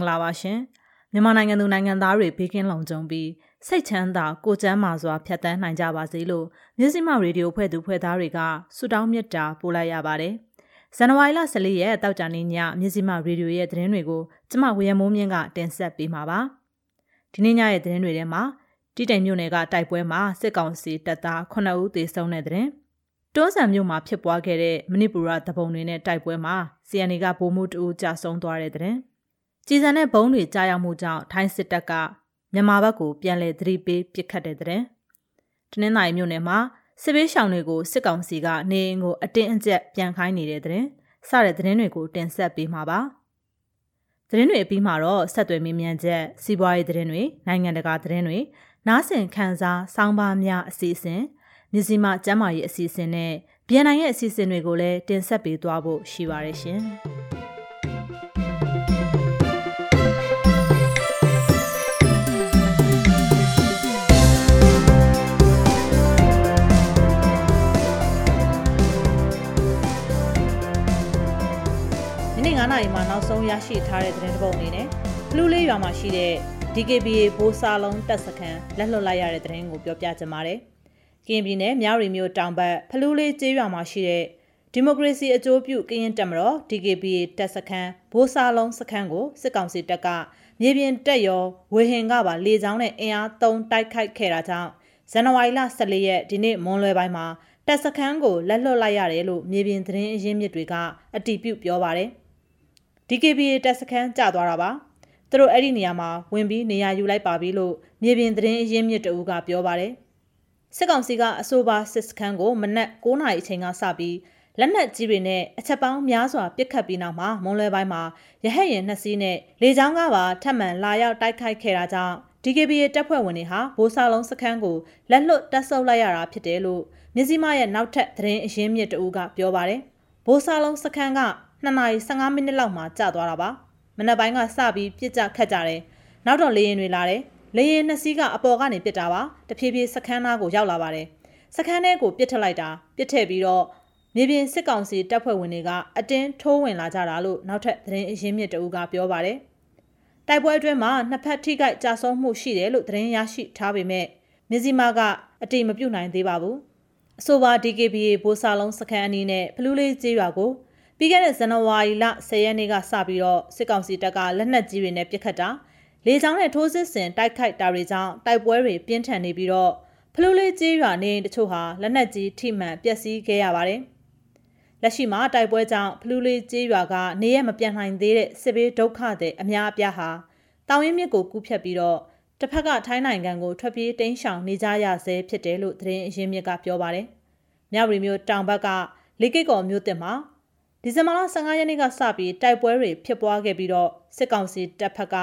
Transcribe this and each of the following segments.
င်္ဂလာပါရှင်မြန်မာနိုင်ငံသူနိုင်ငံသားတွေဘေးကင်းလုံခြုံပြီးစိတ်ချမ်းသာကိုကျမ်းမာစွာဖြတ်သန်းနိုင်ကြပါစေလို့မြစည်းမရေဒီယိုဖွဲ့သူဖွဲ့သားတွေကဆုတောင်းမေတ္တာပို့လိုက်ရပါတယ်ဇန်နဝါရီလ14ရက်တောက်ကြနေ့ညမြစည်းမရေဒီယိုရဲ့သတင်းတွေကိုကျမဝေယမိုးမြင့်ကတင်ဆက်ပေးမှာပါဒီနေ့ညရဲ့သတင်းတွေထဲမှာတိတိမ်မြို့နယ်ကတိုက်ပွဲမှာစစ်ကောင်စီတပ်သား9ဦးသေဆုံးတဲ့သတင်းတွန်းဆန်မြို့မှာဖြစ်ပွားခဲ့တဲ့မဏိပူရတပုံတွေနဲ့တိုက်ပွဲမှာ CNA ကဗိုလ်မှူးတဦးကြာဆုံးသွားတဲ့တဲ့ ကြည်စံတဲ့ဘုံတွေကြားရောက်မှုကြောင့်ထိုင်းစစ်တပ်ကမြန်မာဘက်ကိုပြန်လည်သတိပေးပစ်ခတ်တဲ့တဲ့။တနင်္သာရီမြို့နယ်မှာစစ်ဘေးရှောင်တွေကိုစစ်ကောင်စီကနေအိမ်ကိုအတင်းအကျပ်ပြန်ခိုင်းနေတဲ့တဲ့။စတဲ့သတင်းတွေကိုတင်ဆက်ပေးမှာပါ။သတင်းတွေအပြီးမှာတော့ဆက်သွယ်မေးမြန်းချက်စီးပွားရေးသတင်းတွေနိုင်ငံတကာသတင်းတွေနားဆင်ခန်းစားစောင်းပါများအစီအစဉ်မြစည်းမကျမ်းမာရေးအစီအစဉ်နဲ့ BNN ရဲ့အစီအစဉ်တွေကိုလည်းတင်ဆက်ပေးသွားဖို့ရှိပါတယ်ရှင်။ 9နာရီမှာနောက်ဆုံးရရှိထားတဲ့သတင်းတစ်ပုဒ်အနေနဲ့ဖလူးလေးရွာမှာရှိတဲ့ DKBA ဘိုးစာလုံးတပ်စခန်းလက်လွတ်လိုက်ရတဲ့သတင်းကိုပြောပြချင်ပါတယ်။ကရင်ပြည်နယ်မြရီမြို့တောင်ဘက်ဖလူးလေးကျေးရွာမှာရှိတဲ့ဒီမိုကရေစီအကျိုးပြုကရင်တပ်မတော် DKBA တပ်စခန်းဘိုးစာလုံးစခန်းကိုစစ်ကောင်စီတပ်ကမြေပြင်တက်ရောဝေဟင်ကပါလေကြောင်းနဲ့အင်အားသုံးတိုက်ခိုက်ခဲ့တာကြောင့်ဇန်နဝါရီလ14ရက်ဒီနေ့မွန်းလွဲပိုင်းမှာတပ်စခန်းကိုလက်လွတ်လိုက်ရတယ်လို့မြေပြင်သတင်းအရင်းမြစ်တွေကအတည်ပြုပြောပါတယ်။ DKBA တပ်စခန်းကျသွားတာပါသူတို့အဲ့ဒီနေရာမှာဝင်ပြီးနေရာယူလိုက်ပါပြီလို့မြေပြင်သတင်းအရင်းမြစ်တအူးကပြောပါတယ်စစ်ကောင်စီကအဆိုပါစစ်စခန်းကိုမနက်9:00နာရီအချိန်ကစပြီးလက်နက်ကြီးတွေနဲ့အချက်ပေါင်းများစွာပစ်ခတ်ပြီးနောက်မှာမွန်လွယ်ပိုင်းမှာရဟတ်ရင်နှစ်စီးနဲ့လေကြောင်းကပါထပ်မံလာရောက်တိုက်ခိုက်ခဲ့တာကြောင့် DKBA တပ်ဖွဲ့ဝင်တွေဟာဘိုးစာလုံးစခန်းကိုလက်လွတ်တပ်ဆုပ်လိုက်ရတာဖြစ်တယ်လို့မြစည်းမရဲ့နောက်ထပ်သတင်းအရင်းမြစ်တအူးကပြောပါတယ်။ဘိုးစာလုံးစခန်းက 2နာရီ15မိနစ်လောက်မှကျသွားတာပါမနက်ပိုင်းကစပြီးပြစ်ကြခတ်ကြတယ်နောက်တော့လေရင်တွေလာတယ်လေရင်နှစ်စီးကအပေါ်ကနေပစ်တာပါတဖြည်းဖြည်းစခန်းသားကိုရောက်လာပါတယ်စခန်းထဲကိုပစ်ထက်လိုက်တာပစ်ထည့်ပြီးတော့မြေပြင်စစ်ကောင်စီတပ်ဖွဲ့ဝင်တွေကအတင်းထိုးဝင်လာကြတာလို့နောက်ထပ်သတင်းအရင်းမြစ်တအူးကပြောပါတယ်တိုက်ပွဲအတွင်းမှာနှစ်ဖက်ထိခိုက်ကြဆုံးမှုရှိတယ်လို့သတင်းရရှိထားပေမဲ့မြစီမာကအတိမပြုတ်နိုင်သေးပါဘူးအဆိုပါ DKBA ဘိုးစာလုံးစခန်းအနီးနဲ့ဖလူးလေးကျေးရွာကို ပြီးခဲ့တဲ့ဇန်နဝါရီလ10ရက်နေ့ကစပြီးတော့စစ်ကောင်စီတပ်ကလက်နက်ကြီးတွေနဲ့ပစ်ခတ်တာလေကြောင်းနဲ့ထိုးစစ်ဆင်တိုက်ခိုက်တာတွေကြောင့်တိုက်ပွဲတွေပြင်းထန်နေပြီးတော့ဖလူးလေးကြီးရွာနေတချို့ဟာလက်နက်ကြီးထိမှန်ပျက်စီးခဲ့ရပါတယ်။လက်ရှိမှာတိုက်ပွဲကြောင့်ဖလူးလေးကြီးရွာကနေရမပြန်နိုင်သေးတဲ့စစ်ဘေးဒုက္ခတွေအများအပြားဟာတောင်ရင်မြစ်ကိုကူးဖြတ်ပြီးတော့တစ်ဖက်ကထိုင်းနိုင်ငံကိုထွက်ပြေးတိမ်းရှောင်နေကြရဆဲဖြစ်တယ်လို့သတင်းအရင်းမြစ်ကပြောပါတယ်။မြဝတီမြို့တောင်ဘက်ကလေးကိတ်ကော်မြို့တင်မှာ ဒီဇင်ဘာလ15ရက်နေ့ကစပြီးတိုက်ပွဲတွေဖြစ်ပွားခဲ့ပြီးတော့စစ်ကောင်စီတပ်ဖက်က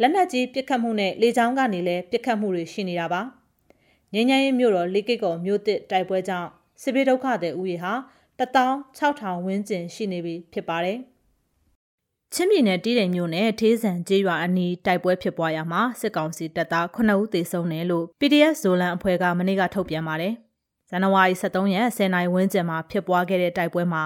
လက်နက်ကြီးပစ်ခတ်မှုနဲ့လေကြောင်းကနေလည်းပစ်ခတ်မှုတွေရှိနေတာပါ။ငញ្ញရင်မြို့တော်လေးကိတ်ကော်မြို့တစ်တိုက်ပွဲကြောင့်စစ်ဘေးဒုက္ခတဲ့ဥယျာဟာ16000ဝန်းကျင်ရှိနေပြီဖြစ်ပါတယ်။ချင်းပြည်နယ်တီးတိမ်မြို့နယ်ထေးဆန်ကျေးရွာအနီးတိုက်ပွဲဖြစ်ပွားရမှာစစ်ကောင်စီတပ်သား9ဦးသေဆုံးတယ်လို့ PDF ဇိုလန်အဖွဲ့ကမနေ့ကထုတ်ပြန်ပါတယ်။ဇန်နဝါရီ23ရက်10နိုင်ဝန်းကျင်မှာဖြစ်ပွားခဲ့တဲ့တိုက်ပွဲမှာ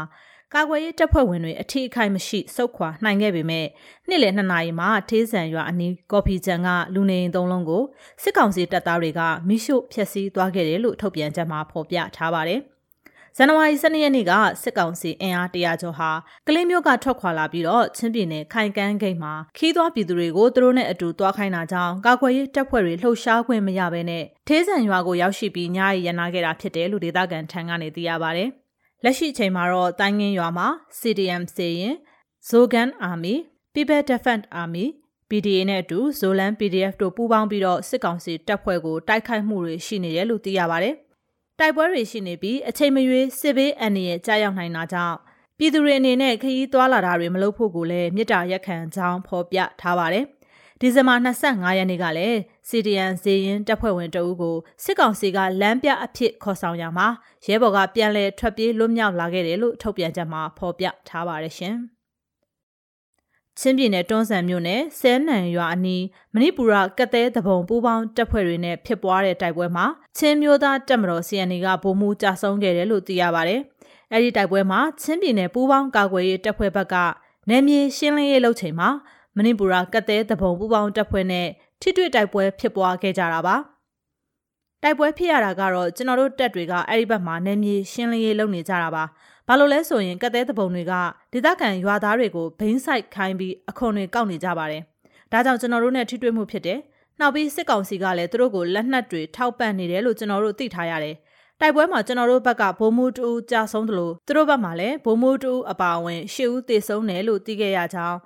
ကာကွယ်ရေးတပ်ဖွဲ့ဝင်တွေအထီးအခိုက်မရှိစုခွာနိုင်ခဲ့ပေမဲ့နေ့လယ်2နာရီမှာထေးဆန်ရွာအနီးကော်ဖီချန်ကလူနေအိမ်သုံးလုံးကိုစစ်ကောင်စီတပ်သားတွေကမိရှို့ဖျက်ဆီးသွားခဲ့တယ်လို့ထုတ်ပြန်ချက်မှာဖော်ပြထားပါတယ်။ဇန်နဝါရီ12ရက်နေ့ကစစ်ကောင်စီအင်အားတရာကျော်ဟာကလင်းမြို့ကထွက်ခွာလာပြီးတော့ချင်းပြည်နယ်ခိုင်ကန်းဂိတ်မှာခီးသွားပြည်သူတွေကိုသူတို့နဲ့အတူတွားခိုင်းတာကြောင့်ကာကွယ်ရေးတပ်ဖွဲ့တွေလှုပ်ရှားခွင့်မရဘဲနဲ့ထေးဆန်ရွာကိုရောက်ရှိပြီးညရီရနာခဲ့တာဖြစ်တယ်လို့ဒေသခံထံကနေသိရပါတယ်။ လက်ရှိအချိန်မှာတော့တိုင်းငင်းရွာမှာ CDM စေရင် Zogan Army People Defense Army PDA နဲ့အတူ Zolan PDF တို့ပူးပေါင်းပြီးတော့စစ်ကောင်စီတပ်ဖွဲ့ကိုတိုက်ခိုက်မှုတွေရှိနေတယ်လို့သိရပါတယ်။တိုက်ပွဲတွေရှိနေပြီးအချိန်မရွေးစစ်ဘေးအန္တရာယ်ကြားရောက်နိုင်တာကြောင့်ပြည်သူတွေအနေနဲ့ခရီးသွားလာတာတွေမလုပ်ဖို့ကိုလည်းမြစ်တာရက်ခံကြောင်းဖော်ပြထားပါတယ်။ဒီဇင်ဘာ25ရက်နေ့ကလည်း CDN ဇေရင်တပ်ဖွဲ့ဝင်တအုပ်ကိုစစ်ကောင်စီကလမ်းပြအဖြစ်ခေါ်ဆောင်ရမှာရဲဘော်ကပြန်လည်ထွက်ပြေးလွတ်မြောက်လာခဲ့တယ်လို့ထုတ်ပြန်ချက်မှာဖော်ပြထားပါတယ်ရှင်။ချင်းပြည်နယ်တွန်းဆန်မြို့နယ်ဆဲနံရွာအနီးမဏိပူရကသဲတဘုံပူးပေါင်းတပ်ဖွဲ့တွေနဲ့ဖြစ်ပွားတဲ့တိုက်ပွဲမှာချင်းမျိုးသားတပ်မတော် CNA ကဗိုလ်မှူးကြာဆုံးခဲ့တယ်လို့သိရပါတယ်။အဲဒီတိုက်ပွဲမှာချင်းပြည်နယ်ပူးပေါင်းကာကွယ်ရေးတပ်ဖွဲ့ဘက်ကနယ်မြေရှင်းလင်းရေးလုပ်ချိန်မှာမဏိပူရကသဲတဘုံပူးပေါင်းတပ်ဖွဲ့နဲ့ ထိတွေ့တိုက်ပွဲဖြစ်ပွားခဲ့ကြတာပါ။တိုက်ပွဲဖြစ်ရတာကတော့ကျွန်တော်တို့တပ်တွေကအဲ့ဒီဘက်မှာနယ်မြေရှင်းလင်းရေးလုပ်နေကြတာပါ။ဘာလို့လဲဆိုရင်ကတဲ့တပုံတွေကဒေသခံရွာသားတွေကိုဘိန်းဆိုင်ခိုင်းပြီးအခွန်တွေကောက်နေကြပါတယ်။ဒါကြောင့်ကျွန်တော်တို့နဲ့ထိတွေ့မှုဖြစ်တယ်။နောက်ပြီးစစ်ကောင်စီကလည်းသူတို့ကိုလက်နက်တွေထောက်ပံ့နေတယ်လို့ကျွန်တော်တို့သိထားရတယ်။တိုက်ပွဲမှာကျွန်တော်တို့ဘက်ကဗိုလ်မှူးတူကြာဆုံးတယ်လို့သူတို့ဘက်မှာလည်းဗိုလ်မှူးတူအပါအဝင်ရှစ်ဦးသေဆုံးတယ်လို့သိခဲ့ရကြောင်း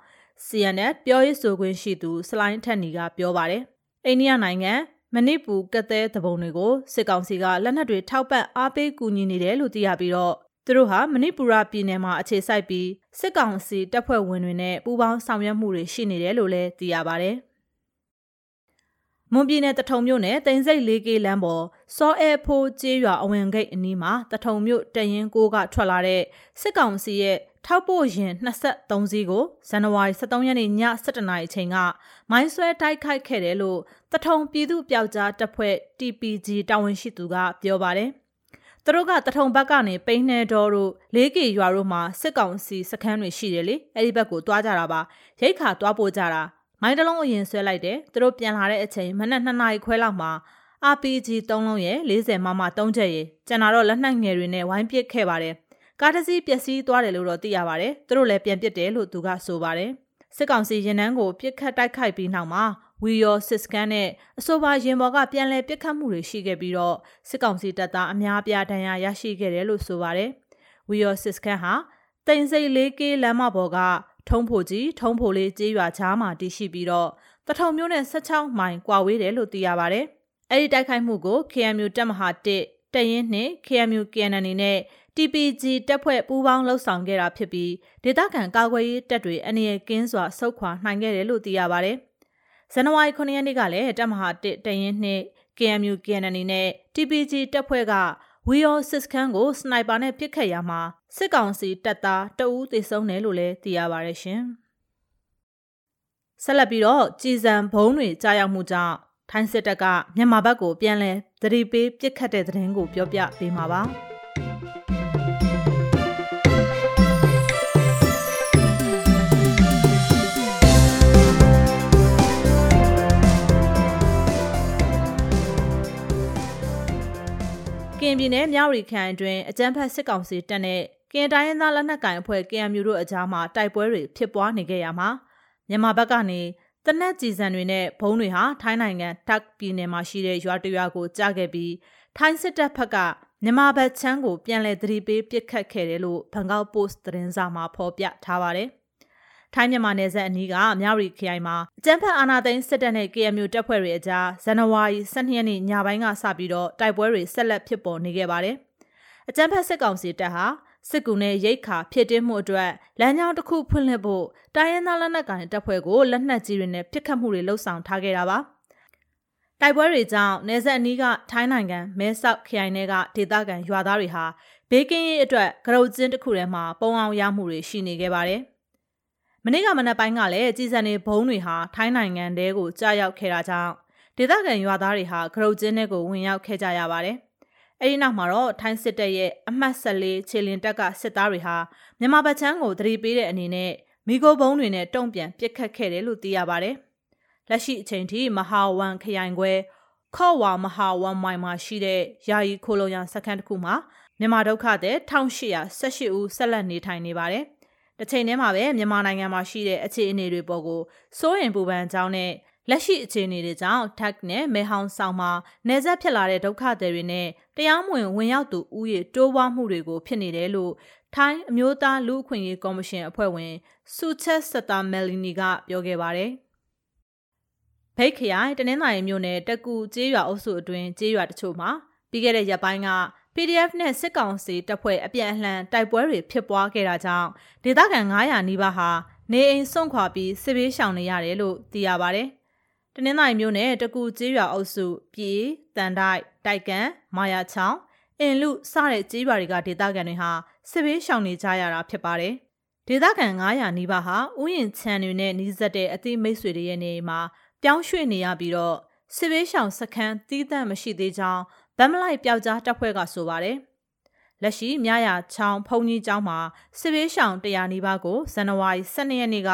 CNN ပြောရေးဆိုခွင့်ရှိသူစလိုင်းထက်နီကပြောပါတယ်။အိန္ဒိယနိုင်ငံမနစ်ပူကတဲ့တပုံတွေကိုစစ်ကောင်စီကလက်နက်တွေထောက်ပံ့အားပေးကူညီနေတယ်လို့သိရပြီးတော့သူတို့ဟာမဏိပူရပြည်နယ်မှာအခြေစိုက်ပြီးစစ်ကောင်စီတပ်ဖွဲ့ဝင်တွေနဲ့ပူးပေါင်းဆောင်ရွက်မှုတွေရှိနေတယ်လို့လည်းသိရပါဗျ။မွန်ပြည်နယ်တထုံမြို့နယ်တိန်စိတ် 4K လမ်းပေါ်စောအဲဖိုးကျေးရွာအဝင်ဂိတ်အနီးမှာတထုံမြို့တရင်ကိုကထွက်လာတဲ့စစ်ကောင်စီရဲ့ ထောက်ပို့ရင်23စီးကိုဇန်နဝါရီ23ရက်နေ့ည7:00နာရီအချိန်ကမိုင်းဆွဲတိုက်ခိုက်ခဲ့တယ်လို့တထုံပြည်သူ့ပျောက်ကြားတပ်ဖွဲ့ TPG တာဝန်ရှိသူကပြောပါတယ်သူတို့ကတထုံဘက်ကနေပိန်းနှဲတော်တို့လေးကီရွာတို့မှာစစ်ကောင်စီစခန်းတွေရှိတယ်လေအဲ့ဒီဘက်ကိုတွားကြတာပါရိတ်ခါတွားပို့ကြတာမိုင်းတလုံးအရင်ဆွဲလိုက်တယ်သူတို့ပြန်လာတဲ့အချိန်မနက်2နာရီခွဲလောက်မှာ RPG 3လုံးရဲ့40မမ3ချက်ရဲ့ကျန်တာတော့လက်နက်ငယ်တွေနဲ့ဝိုင်းပစ်ခဲ့ပါတယ် ကားတစ်စီးပျက်စီးသွားတယ်လို့တော့သိရပါတယ်သူတို့လည်းပြန်ပစ်တယ်လို့သူကဆိုပါတယ်စစ်ကောင်စီရင်နှန်းကိုပြစ်ခတ်တိုက်ခိုက်ပြီးနောက်မှာဝီယောစစ်စကန်နဲ့အဆိုပါရင်ဘော်ကပြန်လည်ပစ်ခတ်မှုတွေရှိခဲ့ပြီးတော့စစ်ကောင်စီတပ်သားအများပြားဒဏ်ရာရရှိခဲ့တယ်လို့ဆိုပါတယ်။ဝီယောစစ်စကန်ဟာတိန်စိတ်လေးကေးလမ်းမပေါ်ကထုံးဖို့ကြီးထုံးဖို့လေးကျေးရွာချားမှာတည်ရှိပြီးတော့တထုံမျိုးနဲ့16မိုင်ကွာဝေးတယ်လို့သိရပါတယ်။အဲဒီတိုက်ခိုက်မှုကို KMU တပ်မဟာ1တရင်နှင့် KMU KNN နဲ့ TPG တပ်ဖွဲ့ပူးပေါင်းလှုပ်ဆောင်ခဲ့တာဖြစ်ပြီးဒေသခံကာကွယ်ရေးတပ်တွေအနေနဲ့ကင်းစွာဆုတ်ခွာနိုင်ခဲ့တယ်လို့သိရပါတယ်။ဇန်နဝါရီ9ရက်နေ့ကလည်းတပ်မဟာ1တရင်နှင့် KMU KNN နဲ့ TPG တပ်ဖွဲ့ကဝီယောစစ်ခန်းကိုစနိုက်ပါနဲ့ပစ်ခတ်ရမှာစစ်ကောင်စီတပ်သားတအူးသေဆုံးတယ်လို့လည်းသိရပါရရှင်။ဆက်လက်ပြီးတော့ကြည်စံဘုံတွေကြားရောက်မှုကြောင့်ထိုင်းစစ်တပ်ကမြန်မာဘက်ကိုပြန်လည်သတိပေးပစ်ခတ်တဲ့တဲ့ရင်ကိုပြောပြပေးမှာပါ။ ကင်ပြည်နယ်မြဝတီခရိုင်အတွင်းအကြမ်းဖက်စစ်ကောင်စီတပ်နဲ့ကင်တိုင်းရင်းသားလက်နက်ကိုင်အဖွဲ့ KMU တို့အကြားမှာတိုက်ပွဲတွေဖြစ်ပွားနေခဲ့ရမှာမြန်မာဘက်ကနေတနက်ကြည်စံတွေနဲ့ဘုံတွေဟာထိုင်းနိုင်ငံတက်ပြည်နယ်မှာရှိတဲ့ရွာတရွာကိုကြားခဲ့ပြီးထိုင်းစစ်တပ်ဘက်ကမြန်မာဘက်ချမ်းကိုပြန်လည်သတိပေးပစ်ခတ်ခဲ့တယ်လို့ဘန်ကောက်ပို့စ်သတင်းစာမှာဖော်ပြထားပါတယ်။ ထိုင်းမြန်မာနယ်စပ်အနီးကမြဝတီခရိုင်မှာအကြမ်းဖက်အာဏာသိမ်းစစ်တပ်နဲ့ KMU တပ်ဖွဲ့တွေအကြားဇန်နဝါရီ12ရက်နေ့ညပိုင်းကစပြီးတော့တိုက်ပွဲတွေဆက်လက်ဖြစ်ပေါ်နေခဲ့ပါတယ်။အကြမ်းဖက်စစ်ကောင်စီတပ်ဟာစစ်ကူနဲ့ရိတ်ခါဖြစ်တင်းမှုအတွက်လမ်းကြောင်းတစ်ခုဖွင့်လှစ်ဖို့တိုင်းရင်းသားလက်နက်ကိုင်တပ်ဖွဲ့ကိုလက်နက်ကြီးတွေနဲ့ပစ်ခတ်မှုတွေလှုပ်ဆောင်ထားခဲ့တာပါ။တိုက်ပွဲတွေကြောင့်နေဆက်အနီးကထိုင်းနိုင်ငံမဲဆောက်ခရိုင်ထဲကဒေသခံရွာသားတွေဟာဘေးကင်းရေးအတွက်ကရုတ်ကျင်းတစ်ခုထဲမှာပုံအောင်ရမှုတွေရှိနေခဲ့ပါတယ် မနေ့ကမနက်ပိုင်းကလည်းကြီးစံနေဘုံတွေဟာထိုင်းနိုင်ငံတဲကိုကြားရောက်ခဲ့တာကြောင့်ဒေသခံရွာသားတွေဟာခရုတ်ကျင်းတွေကိုဝင်ရောက်ခဲ့ကြရပါတယ်။အဲဒီနောက်မှာတော့ထိုင်းစစ်တပ်ရဲ့အမှတ်14ခြေလင်တပ်ကစစ်သားတွေဟာမြန်မာဗချမ်းကိုတတိပေးတဲ့အနေနဲ့မိโกဘုံတွေနဲ့တုံ့ပြန်ပစ်ခတ်ခဲ့တယ်လို့သိရပါတယ်။လက်ရှိအချိန်ထိမဟာဝမ်ခရိုင်ခွဲခေါ်ဝါမဟာဝမ်မိုင်မှာရှိတဲ့ယာယီခိုလုံရန်စခန်းတစ်ခုမှာမြန်မာဒုက္ခတဲ့1818ဦးဆက်လက်နေထိုင်နေပါတယ်။ တစ်ချိန်တည်းမှာပဲမြန်မာနိုင်ငံမှာရှိတဲ့အခြေအနေတွေပေါ်ကိုစိုးရင်ပူပန်ကြောင်းနဲ့လက်ရှိအခြေအနေတွေကြောင့် tag နဲ့မဲဟောင်းဆောင်မှာနေဆက်ဖြစ်လာတဲ့ဒုက္ခတွေတွေနဲ့တရားမဝင်ဝင်ရောက်သူဥယေတိုးပွားမှုတွေကိုဖြစ်နေတယ်လို့ထိုင်းအမျိုးသားလူ့အခွင့်အရေးကော်မရှင်အဖွဲ့ဝင်ဆူချက်စတာမယ်လီနီကပြောခဲ့ပါတယ်။ဖိတ်ခရိုင်တနင်္သာရီမြို့နယ်တကူကျေးရွာအုပ်စုအတွင်းကျေးရွာတချို့မှာပြီးခဲ့တဲ့ရက်ပိုင်းက PDF နဲ့စစ်ကောင်စီတပ်ဖွဲ့အပြန်အလှန်တိုက်ပွဲတွေဖြစ်ပွားခဲ့တာကြောင့်ဒေသခံ900နီးပါးဟာနေအိမ်စွန့်ခွာပြီးစစ်ဘေးရှောင်နေရတယ်လို့သိရပါဗျ။တနင်္သာရီမြို့နယ်တကူကျေးရွာအုပ်စုပြည်တန်တိုက်တိုက်ကန်မာယာချောင်းအင်လူစတဲ့ကျေးရွာတွေကဒေသခံတွေဟာစစ်ဘေးရှောင်နေကြရတာဖြစ်ပါတယ်။ဒေသခံ900နီးပါးဟာဥယျင်ချန်တွေနဲ့နှီးစပ်တဲ့အသိမိတ်ဆွေတွေရဲ့နေမှာပြောင်းရွှေ့နေရပြီးတော့စစ်ဘေးရှောင်စခန်းတီးတန့်မရှိသေးကြောင်း ဗမ်မလိုက်ပျောက်ကြားတပ်ဖွဲ့ကဆိုပါတယ်။လက်ရှိမြရချောင်းဖုန်ကြီးကျောင်းမှာစစ်ဘေးရှောင်100နီးပါးကိုဇန်နဝါရီ12ရက်နေ့က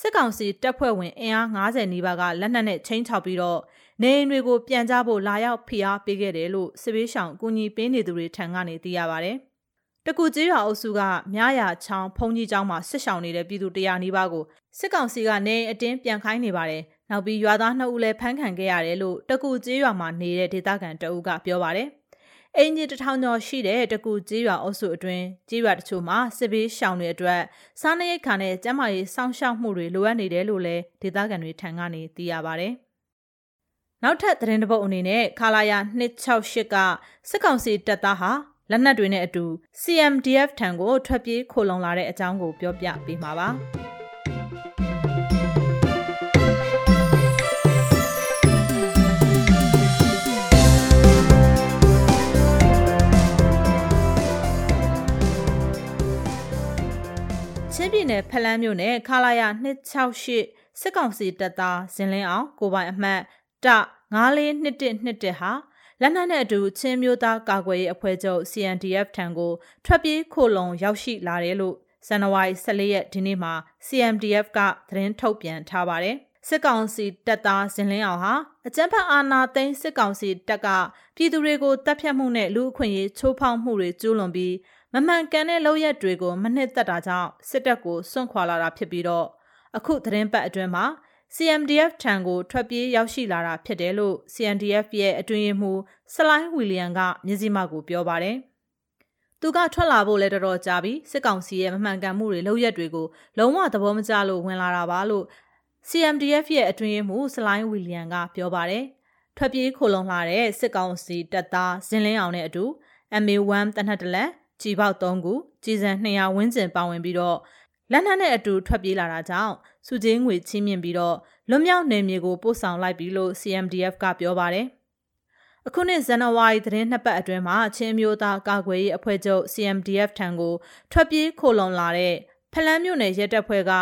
စစ်ကောင်စီတပ်ဖွဲ့ဝင်အင်အား90နီးပါးကလက်နက်နဲ့ချင်းချောက်ပြီးတော့နေအိမ်တွေကိုပြန်ကြဖို့လာရောက်ဖိအားပေးခဲ့တယ်လို့စစ်ဘေးရှောင်ကူညီပေးနေသူတွေထံကနေသိရပါတယ်။တကူကြီးရွာအုပ်စုကမြရချောင်းဖုန်ကြီးကျောင်းမှာစစ်ရှောင်နေတဲ့ပြည်သူ100နီးပါးကိုစစ်ကောင်စီကနေအတင်းပြန်ခိုင်းနေပါတယ်။ နောက်ပြီးရွာသား2ဦးလည်းဖမ်းခံခဲ့ရတယ်လို့တကူကြီးရွာမှာနေတဲ့ဒေသခံတအုပ်ကပြောပါတယ်။အင်ဂျီတထောင်ကျော်ရှိတဲ့တကူကြီးရွာအုပ်စုအတွင်းကြီးရွာတချို့မှာစစ်ဘေးရှောင်တွေအတွက်စားနပ်ရိက္ခာနဲ့ကျန်းမာရေးစောင့်ရှောက်မှုတွေလိုအပ်နေတယ်လို့လည်းဒေသခံတွေထံကနေသိရပါဗျ။နောက်ထပ်သတင်းတပုတ်အနေနဲ့ခလာယာ268ကစစ်ကောင်စီတပ်သားဟာလက်နက်တွေနဲ့အတူ CMDF ထံကိုထွက်ပြေးခိုလုံလာတဲ့အကြောင်းကိုပြောပြပေးမှာပါ။ ပြည်နယ်ဖလန်းမြို့နယ်ခလာရ268စစ်ကောင်စီတပ်သားဇင်လင်းအောင်ကိုပိုင်အမှတ်တ9421ဟာလက်နက်နဲ့အတူချင်းမျိုးသားကာကွယ်ရေးအဖွဲ့ချုပ် CNDF ထံကိုထွက်ပြေးခိုလုံရောက်ရှိလာတယ်လို့ဇန်နဝါရီ14ရက်ဒီနေ့မှာ CMDF ကသတင်းထုတ်ပြန်ထားပါတယ်။စစ်ကောင်စီတပ်သားဇင်လင်းအောင်ဟာအကြမ်းဖက်အာဏာသိမ်းစစ်ကောင်စီတပ်ကပြည်သူတွေကိုတပ်ဖြတ်မှုနဲ့လူအခွင့်အရေးချိုးဖောက်မှုတွေကျူးလွန်ပြီး မမှန်ကန်တဲ့လောက်ရက်တွေကိုမနှစ်သက်တာကြောင့်စစ်တပ်ကိုစွန့်ခွာလာတာဖြစ်ပြီးတော့အခုသတင်းပတ်အတွင်းမှာ CMDF ထံကိုထွက်ပြေးရောက်ရှိလာတာဖြစ်တယ်လို့ CNDF ရဲ့အတွင်းမှူးဆလိုင်းဝီလီယံကမြစည်းမကိုပြောပါတယ်။သူကထွက်လာဖို့လည်းတော်တော်ကြာပြီစစ်ကောင်စီရဲ့မမှန်ကန်မှုတွေလောက်ရက်တွေကိုလုံးဝသဘောမကျလို့ဝင်လာတာပါလို့ CMDF ရဲ့အတွင်းမှူးဆလိုင်းဝီလီယံကပြောပါတယ်။ထွက်ပြေးခိုလုံလာတဲ့စစ်ကောင်စီတပ်သားဇင်လင်းအောင်နဲ့အတူ MA1 တနက်တလက် ကြည်ပေါက်3ခုကြီးစံ200ဝန်းကျင်ပါဝင်ပြီးတော့လက်နက်နဲ့အတူထွက်ပြေးလာတာကြောင့်စုချင်းငွေချင်းမြင့်ပြီးတော့လွတ်မြောက်နယ်မြေကိုပို့ဆောင်လိုက်ပြီလို့ CMDF ကပြောပါတယ်။အခုနှစ်ဇန်နဝါရီသတင်းနှစ်ပတ်အတွင်းမှာချင်းမျိုးသားကာကွယ်ရေးအဖွဲ့ချုပ် CMDF ထံကိုထွက်ပြေးခိုလုံလာတဲ့ဖလန်းမြို့နယ်ရဲတပ်ဖွဲ့က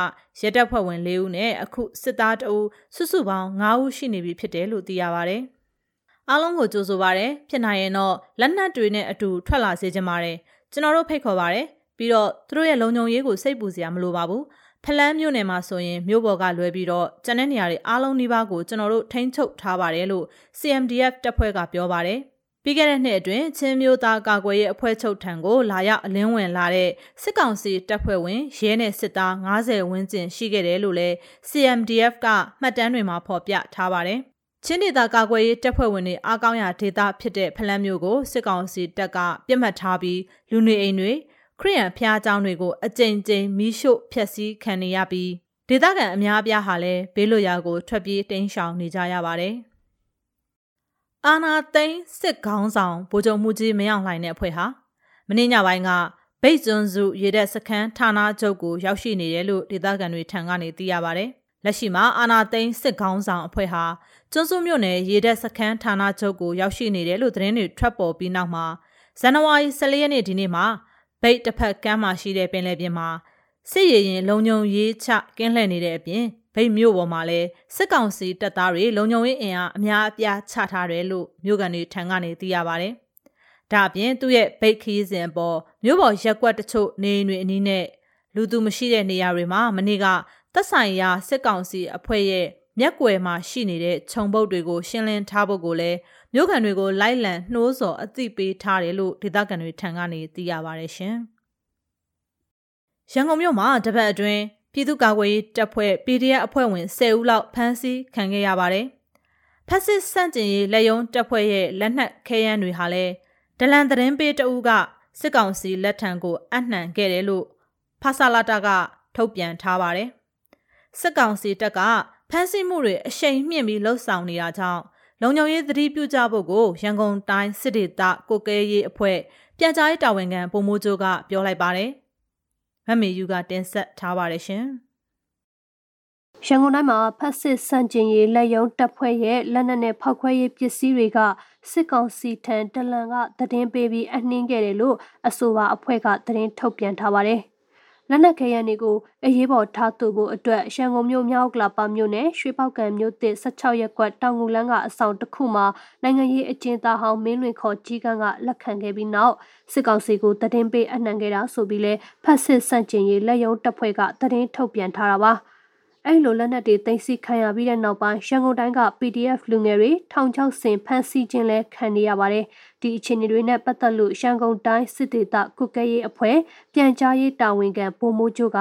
ရဲတပ်ဖွဲ့ဝင်၄ဦးနဲ့အခုစစ်သားတအုပ်စုစုပေါင်း9ဦးရှိနေပြီဖြစ်တယ်လို့သိရပါဗျ။အားလုံးကိုကြိုဆိုပါရစေ။ဖြစ်နိုင်ရင်တော့လက်နက်တွေနဲ့အတူထွက်လာစေချင်ပါတယ်။ ကျွန်တော်တို့ဖိတ်ခေါ်ပါတယ်ပြီးတော့သူတို့ရဲ့လုံခြုံရေးကိုစိတ်ပူစရာမလိုပါဘူးဖလန်းမြို့နယ်မှာဆိုရင်မြို့ပေါ်ကလွဲပြီးတော့ကျန်တဲ့နေရာတွေအားလုံးနှိပါကိုကျွန်တော်တို့ထိန်းချုပ်ထားပါတယ်လို့ CMDF တပ်ဖွဲ့ကပြောပါတယ်ပြီးခဲ့တဲ့နှစ်အတွင်းချင်းမျိုးသားကာကွယ်ရေးအဖွဲ့ချုပ်ထံကိုလာရောက်အလင်းဝင်လာတဲ့စစ်ကောင်စီတပ်ဖွဲ့ဝင်ရဲနဲ့စစ်သား90ဝန်းကျင်ရှိခဲ့တယ်လို့လည်း CMDF ကမှတ်တမ်းတွေမှာဖော်ပြထားပါတယ် ချင်းဒေသကာကွယ်ရေးတပ်ဖွဲ့ဝင်တွေအားကောင်းရာဒေသဖြစ်တဲ့ဖလန်းမြို့ကိုစစ်ကောင်စီတပ်ကပြစ်မှတ်ထားပြီးလူနေအိမ်တွေခရီးရန်ဖျားကျောင်းတွေကိုအကြိမ်ကြိမ်မီးရှို့ဖျက်ဆီးခံနေရပြီးဒေသခံအများအပြားဟာလည်းဘေးလွတ်ရာကိုထွက်ပြေးတိမ်းရှောင်နေကြရပါတယ်။အာနာသိန်းစစ်ခေါင်းဆောင်ဗိုလ်ချုပ်မှုကြီးမယောင်လှိုင်တဲ့အဖွဲ့ဟာမင်းညပိုင်းကဗိတ်ကျွန်းစုရေတပ်စခန်းဌာနချုပ်ကိုရောက်ရှိနေတယ်လို့ဒေသခံတွေထံကနေသိရပါတယ်။ လက်ရှိမှာအာနာသိန်းစစ်ခေါင်းဆောင်အဖွဲ့ဟာကျွန်းစုမြို့နယ်ရေတပ်စခန်းဌာနချုပ်ကိုရောက်ရှိနေတယ်လို့သတင်းတွေထွက်ပေါ်ပြီးနောက်မှာဇန်နဝါရီ14ရက်နေ့ဒီနေ့မှာဗိတ်တစ်ဖက်ကမ်းမှာရှိတဲ့ပင်လယ်ပြင်မှာစစ်ရရင်လုံုံရေးချကင်းလှည့်နေတဲ့အပြင်ဗိတ်မြို့ပေါ်မှာလည်းစစ်ကောင်စီတပ်သားတွေလုံုံရေးအင်အားအများအပြားချထားတယ်လို့မြို့ကန်တွေထံကနေသိရပါတယ်။ဒါအပြင်သူ့ရဲ့ဗိတ်ခီးစဉ်ပေါ်မြို့ပေါ်ရက်ကွက်တချို့နေအိမ်တွေအနီးနဲ့လူသူမရှိတဲ့နေရာတွေမှာမနေ့က သက်ဆိုင်ရာစစ်ကောင်စီအဖွဲ့ရဲ့မျက်ကွယ်မှာရှိနေတဲ့ခြုံပုတ်တွေကိုရှင်းလင်းထားဖို့ကိုလည်းမြို့ခံတွေကိုလိုက်လံနှိုးဆော်အသိပေးထားတယ်လို့ဒေသခံတွေထံကနေသိရပါတယ်ရှင်။ရန်ကုန်မြို့မှာတပတ်အတွင်းပြည်သူ့ကာကွယ်ရေးတပ်ဖွဲ့ PDF အဖွဲ့ဝင်10ဦးလောက်ဖမ်းဆီးခံခဲ့ရပါတယ်။ဖက်စစ်စန့်ကျင်ရေးလက်ယုံတပ်ဖွဲ့ရဲ့လက်နက်ခဲယမ်းတွေဟာလည်းဒလန်သတင်းပေးတအူးကစစ်ကောင်စီလက်ထံကိုအနှံခဲ့တယ်လို့ဖာဆာလာတာကထုတ်ပြန်ထားပါတယ်။ စစ်ကောင်စီတပ်ကဖမ်းဆီးမှုတွေအရှိန်မြင့်ပြီးလှုပ်ဆောင်နေတာကြောင့်လုံခြုံရေးသတိပြုကြဖို့ကိုရန်ကုန်တိုင်းစစ်ဒေသကိုကဲရေးအဖွဲ့ပြန်ကြားရေးတာဝန်ခံဗိုလ်မှူးချုပ်ကပြောလိုက်ပါတယ်။မမေယူကတင်ဆက်ထားပါတယ်ရှင်။ရန်ကုန်တိုင်းမှာဖက်စစ်စန့်ကျင်ရေးလက်ယုံတပ်ဖွဲ့ရဲ့လက်နက်နဲ့ဖောက်ခွဲရေးပစ္စည်းတွေကစစ်ကောင်စီထံတလန်ကသတင်းပေးပြီးအနှင်းခဲ့တယ်လို့အဆိုပါအဖွဲ့ကသတင်းထုတ်ပြန်ထားပါတယ်။ လက်နက်ခဲယမ်းတွေကိုအရေးပေါ်ထားသူဖို့အတွက်ရန်ကုန်မြို့မြောက်ကလာပါမြို့နယ်ရွှေပောက်ကံမြို့သစ်16ရပ်ကွက်တောင်ငူလန်းကအဆောင်တစ်ခုမှာနိုင်ငံရေးအကျဉ်းသားဟောင်းမင်းလွင်ခေါ်ကြီးကန်းကလက်ခံခဲ့ပြီးနောက်စစ်ကောင်စီကိုတည်င်းပေးအနှံခဲ့တာဆိုပြီးလဲဖက်စစ်စန့်ကျင်ရေးလက်ယုံတပ်ဖွဲ့ကတည်င်းထုတ်ပြန်ထားတာပါ။ အဲ့လိုလက်နက်တွေသိမ်းဆည်းခံရပြီးတဲ့နောက်ပိုင်းရန်ကုန်တိုင်းက PDF လူငယ်တွေထောင်ချောက်ဆင်ဖမ်းဆီးခြင်းလဲခံနေရပါတယ်။ဒီအခြေအနေတွေနဲ့ပတ်သက်လို့ရန်ကုန်တိုင်းစစ်ဒေသကုကဲရေးအဖွဲ့ပြန်ကြားရေးတာဝန်ခံဗိုလ်မှူးချုပ်က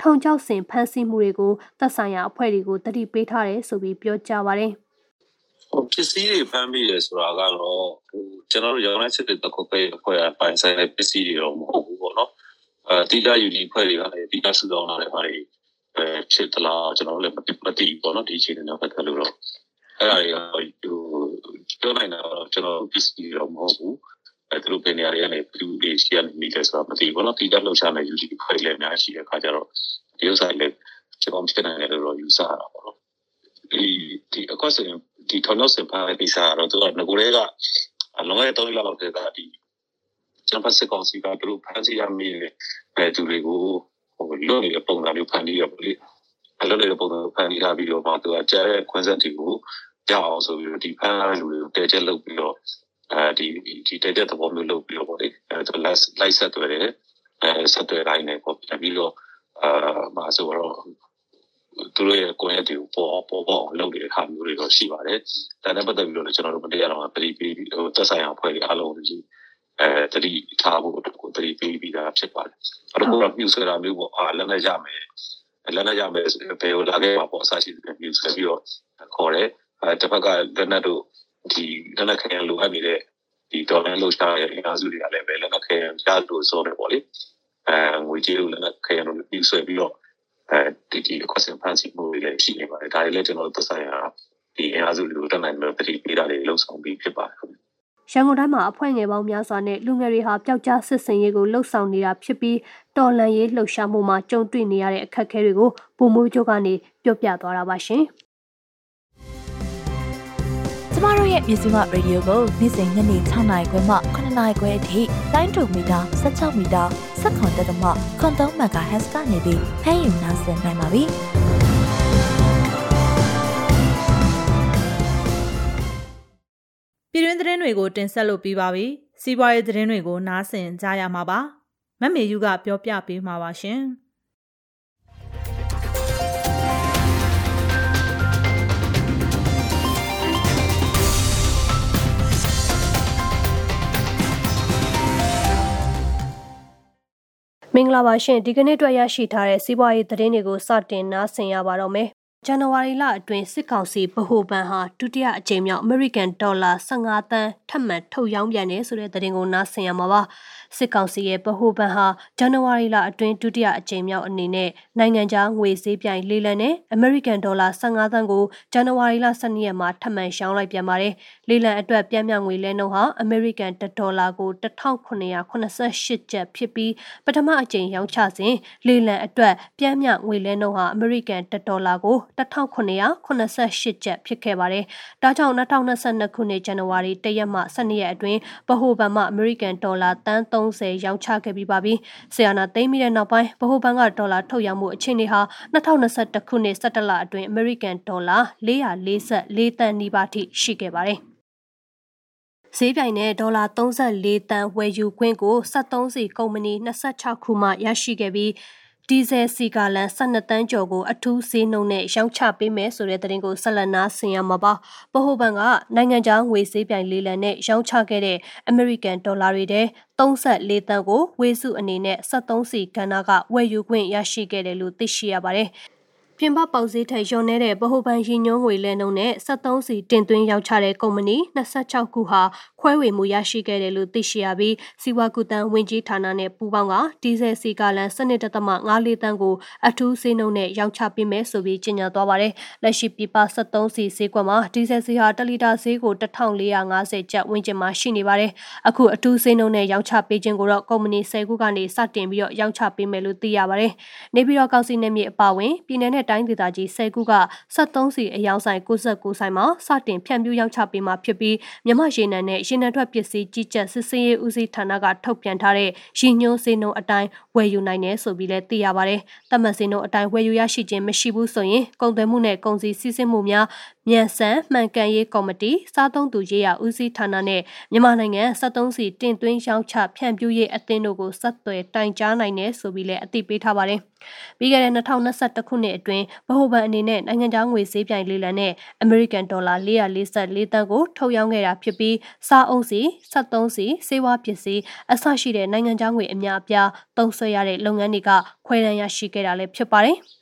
ထောင်ချောက်ဆင်ဖမ်းဆီးမှုတွေကိုသက်ဆိုင်ရာအဖွဲ့တွေကိုတတိပေးထားတယ်ဆိုပြီးပြောကြားပါတယ်။ဟိုပစ္စည်းတွေဖမ်းပြီးတယ်ဆိုတာကတော့ဟိုကျွန်တော်တို့ရောင်းလိုက်စစ်တဲ့ကုကဲရေးအဖွဲ့ကပိုင်ဆိုင်တဲ့ပစ္စည်းတွေတော့မဟုတ်ဘူးပေါ့နော်။အဲတိကျယူနီအဖွဲ့တွေကလည်းတိကျစုဆောင်လာတဲ့ဘာတွေပဲ ဖြစ်သလားကျွန်တော်လည်းမသိမသိဘူးပေါ့နော်ဒီအချိန်နဲ့ပတ်သက်လို့တော့အဲ့ဒါတွေကဟိုပြောနိုင်တာတော့ကျွန်တော် PC တော့မဟုတ်ဘူးအဲသူတို့ဘယ်နေရာတွေကနေဘယ်သူတွေရှိရနေလဲဆိုတာမသိဘူးပေါ့နော်တိကျလှုပ်ရှားနေ UG ဖိုင်လည်းအများကြီးရှိတဲ့အခါကျတော့ဒီဥစ္စာလည်းကျွန်တော်ဖြစ်နိုင်တယ်လို့တော့ယူဆတာပေါ့နော်ဒီဒီအကောစင်ဒီထော်လို့စင်ပါတဲ့ပိစာတော့သူကငကိုလေးကလုံးဝတော့လောက်တဲ့ကဒီကျွန်တော်စစ်ကောင်စီကသူတို့ဖန်ဆီးရမိတဲ့သူတွေကို ဟိုလွတ်နေတဲ့ပုံစံမျိုးဖန်တီးရပါလေအလွတ်နေတဲ့ပုံစံဖန်တီးထားပြီးတော့မှသူကကျဲတဲ့ခွန်းဆက်တွေကိုရအောင်ဆိုပြီးတော့ဒီဖန်လာတဲ့လူတွေကိုတဲချက်လုပ်ပြီးတော့အဲဒီဒီတဲချက်သဘောမျိုးလုပ်ပြီးတော့ပေါ့လေအဲသူလိုက်လိုက်ဆက်တွေ့တယ်အဲဆက်တွေ့တိုင်းနဲ့ပေါ့ပြန်ပြီးတော့အာမှာဆိုတော့သူတို့ရဲ့ကိုယ်ရဲ့ဒီပေါ်ပေါ်ပေါ်လုပ်နေတဲ့ဟာမျိုးတွေတော့ရှိပါတယ်။ဒါနဲ့ပတ်သက်ပြီးတော့ကျွန်တော်တို့မတရားတော့ပြည်ပြည်ဟိုသက်ဆိုင်အောင်ဖွဲ့ပြီးအားလုံးကြီး အဲတတိထားဖို့အတွက်ကိုတတိပေးပြီးသားဖြစ်ပါတယ်အဲ့တော့ကိုကမြူဆွဲတာမျိုးပေါ့အာလက်နဲ့ရမယ်လက်နဲ့ရမယ်ဆိုဘယ်လိုလာခဲ့ပါပေါ့အစရှိတယ်မြူဆွဲပြီးတော့ခေါ်တယ်အဲတစ်ဖက်ကလက်နဲ့တို့ဒီလက်နဲ့ခရင်လိုအပ်နေတဲ့ဒီဒေါ်လာလှုပ်ရှားရဲ့အင်အားစုတွေကလည်းပဲလက်နဲ့ခရင်ကြားလို့ဆိုတယ်ပေါ့လေအဲငွေကြေးလိုလက်နဲ့ခရင်လိုမြူဆွဲပြီးတော့အဲဒီဒီအကွက်စင်ဖန်စီမှုတွေလည်းရှိနေပါတယ်ဒါတွေလည်းကျွန်တော်တို့သက်ဆိုင်ရာဒီအင်အားစုတွေကိုတက်နိုင်လို့တတိပေးတာတွေလှုပ်ဆောင်ပြီးဖြစ်ပါတယ် ရန်ကုန်တိုင်းမှာအဖွဲ့ငယ်ပေါင်းများစွာနဲ့လူငယ်တွေဟာပျောက်ကြားစစ်စင်ရေးကိုလှုပ်ဆောင်နေတာဖြစ်ပြီးတော်လန်ရေးလှုပ်ရှားမှုမှာကြုံတွေ့နေရတဲ့အခက်အခဲတွေကိုပုံမိုးချုပ်ကနေပြောပြသွားတာပါရှင်။ကျမတို့ရဲ့မြစီမရေဒီယိုကိုနေ့စဉ်ညနေ6နာရီခွဲမှ9နာရီခွဲအထိတိုင်းတူမီတာ16မီတာစက္ကန့်တက်သမခွန်3မဂါဟက်စ်ကနေပြီးဖမ်းယူနိုင်နိုင်ပါပြီ။ ပြည်တွင်းသတင်းတွေကိုတင်ဆက်လို့ပြီးပါပြီ။စီးပွားရေးသတင်းတွေကိုနားဆင်ကြရမှာပါ။မမေယူကပြောပြပေးမှာပါရှင်။မင်္ဂလာပါရှင်ဒီကနေ့အတွက်ရရှိထားတဲ့စီးပွားရေးသတင်းတွေကိုစတင်နားဆင်ရပါတော့မယ် ဇန်နဝါရီလအတွင်းစစ်ကောင်စီဗဟိုဘဏ်ဟာဒုတိယအကြိမ်မြောက်အမေရိကန်ဒေါ်လာ15သန်းထပ်မံထုတ်ရောင်းပြန်တယ်ဆိုတဲ့သတင်းကိုနားဆင်ရမှာပါ။စစ်ကောင်စီရဲ့ဗဟိုဘဏ်ဟာဇန်နဝါရီလအတွင်းဒုတိယအကြိမ်မြောက်အနေနဲ့နိုင်ငံခြားငွေဈေးပြိုင်လေးလံနဲ့အမေရိကန်ဒေါ်လာ15သန်းကိုဇန်နဝါရီလ12ရက်မှာထပ်မံရှောင်းလိုက်ပြန်ပါတယ်။လေးလံအတွက်ပြန်မြငွေလဲနှုန်းဟာအမေရိကန်ဒေါ်လာကို1988ကျပ်ဖြစ်ပြီးပထမအကြိမ်ရောင်းချစဉ်လေးလံအတွက်ပြန်မြငွေလဲနှုန်းဟာအမေရိကန်ဒေါ်လာကို1988ကျပ်ဖြစ်ခဲ့ပါတယ်။ဒါကြောင့်2022ခုနှစ်ဇန်နဝါရီ1ရက်မှ12ရက်အတွင်းဗဟိုဘဏ်မှအမေရိကန်ဒေါ်လာတန်း30ရောင်းချခဲ့ပြီးပါပြီ။ဆီယနာသိမ်းပြီးတဲ့နောက်ပိုင်းဗဟိုဘဏ်ကဒေါ်လာထုတ်ရောင်းမှုအခြေအနေဟာ2021ခုနှစ်17လအတွင်းအမေရိကန်ဒေါ်လာ444တန်နီးပါးထိရှိခဲ့ပါတယ်။ဈေးပြိုင်နဲ့ဒေါ်လာ34တန်ဝယ်ယူခွင့်ကို73စီကုမ္ပဏီ26ခုမှရရှိခဲ့ပြီး ဒီဇယ်စီကာလန်12တန်းကျော်ကိုအထူးဈေးနှုန်းနဲ့ရောင်းချပေးမယ်ဆိုတဲ့သတင်းကိုဆက်လက်နားဆင်ရမှာပါ။ဗဟိုဘဏ်ကနိုင်ငံခြားငွေဈေးပြိုင်လေးလံနဲ့ရောင်းချခဲ့တဲ့အမေရိကန်ဒေါ်လာတွေတဲ့34တန်းကိုဝေစုအနေနဲ့73စီကဏ္ဍကဝယ်ယူခွင့်ရရှိခဲ့တယ်လို့သိရှိရပါတယ်။ ပြပြင်ပပေါက်ဈေးထက်လျော့နေတဲ့ဗဟိုဘဏ်ရည်ညွှန်းငွေလဲနှုန်းနဲ့73စီတင်သွင်းရောက်ချတဲ့ကုမ္ပဏီ26ခုဟာခွဲဝေမှုရရှိခဲ့တယ်လို့သိရှိရပြီးစီဝါကူတန်ဝင်ကြီးဌာနနဲ့ပူးပေါင်းကဒီဇယ်စီကာလန်12.54တန်းကိုအထူးဈေးနှုန်းနဲ့ရောင်းချပေးမယ်ဆိုပြီးကြေညာသွားပါတယ်။လက်ရှိပြပ73စီဈေးကွက်မှာဒီဇယ်စီဟာ1လီတာဈေးကို1450ကျပ်ဝန်းကျင်မှာရှိနေပါတယ်။အခုအထူးဈေးနှုန်းနဲ့ရောင်းချပေးခြင်းကိုတော့ကုမ္ပဏီ10ခုကနေစတင်ပြီးတော့ရောင်းချပေးမယ်လို့သိရပါတယ်။နေပြည်တော်ကောင်စီနယ်မြေအပါအဝင်ပြည်내နဲ့တိုင်းဒေသကြီး10ခုက73စီအယောင်ဆိုင်69ဆိုင်မှာစတင်ဖြန့်ဖြူးရောင်းချပေးမှာဖြစ်ပြီးမြမရေနံနဲ့ရေနံထွက်ပစ္စည်းကြီးကြပ်စစ်ဆေးရေးဦးစီးဌာနကထုတ်ပြန်ထားတဲ့ရည်ညွှန်းစည်းနှုန်းအတိုင်းဝယ်ယူနိုင်တယ်ဆိုပြီးလည်းသိရပါတယ်။တတ်မှတ်စည်းနှုန်းအတိုင်းဝယ်ယူရရှိခြင်းမရှိဘူးဆိုရင်ကုန်သွယ်မှုနဲ့ကုန်စည်စီးဆင်းမှုများမြန်ဆန်မှန်ကန်ရေးကော်မတီစားသုံးသူရေးရာဦးစီးဌာနနဲ့မြန်မာနိုင်ငံ73စီတင်သွင်းရောင်းချဖြန့်ဖြူးရေးအသင်းတို့ကိုဆက်သွယ်တိုင်ကြားနိုင်တယ်ဆိုပြီးလည်းအသိပေးထားပါတယ်။ ပြီးခဲ့တဲ့2021ခုနှစ်အတွင်းဗဟိုဘဏ်အနေနဲ့နိုင်ငံခြားငွေဈေးပြိုင်လေးလံနဲ့ American Dollar 444တန်းကိုထုတ်ရောင်းခဲ့တာဖြစ်ပြီးစားအုံးစီ73စီစေဝါပစ္စည်းအဆရှိတဲ့နိုင်ငံခြားငွေအများအပြားသုံးစွဲရတဲ့လုပ်ငန်းတွေကခွဲတမ်းရရှိခဲ့တာလည်းဖြစ်ပါတယ်။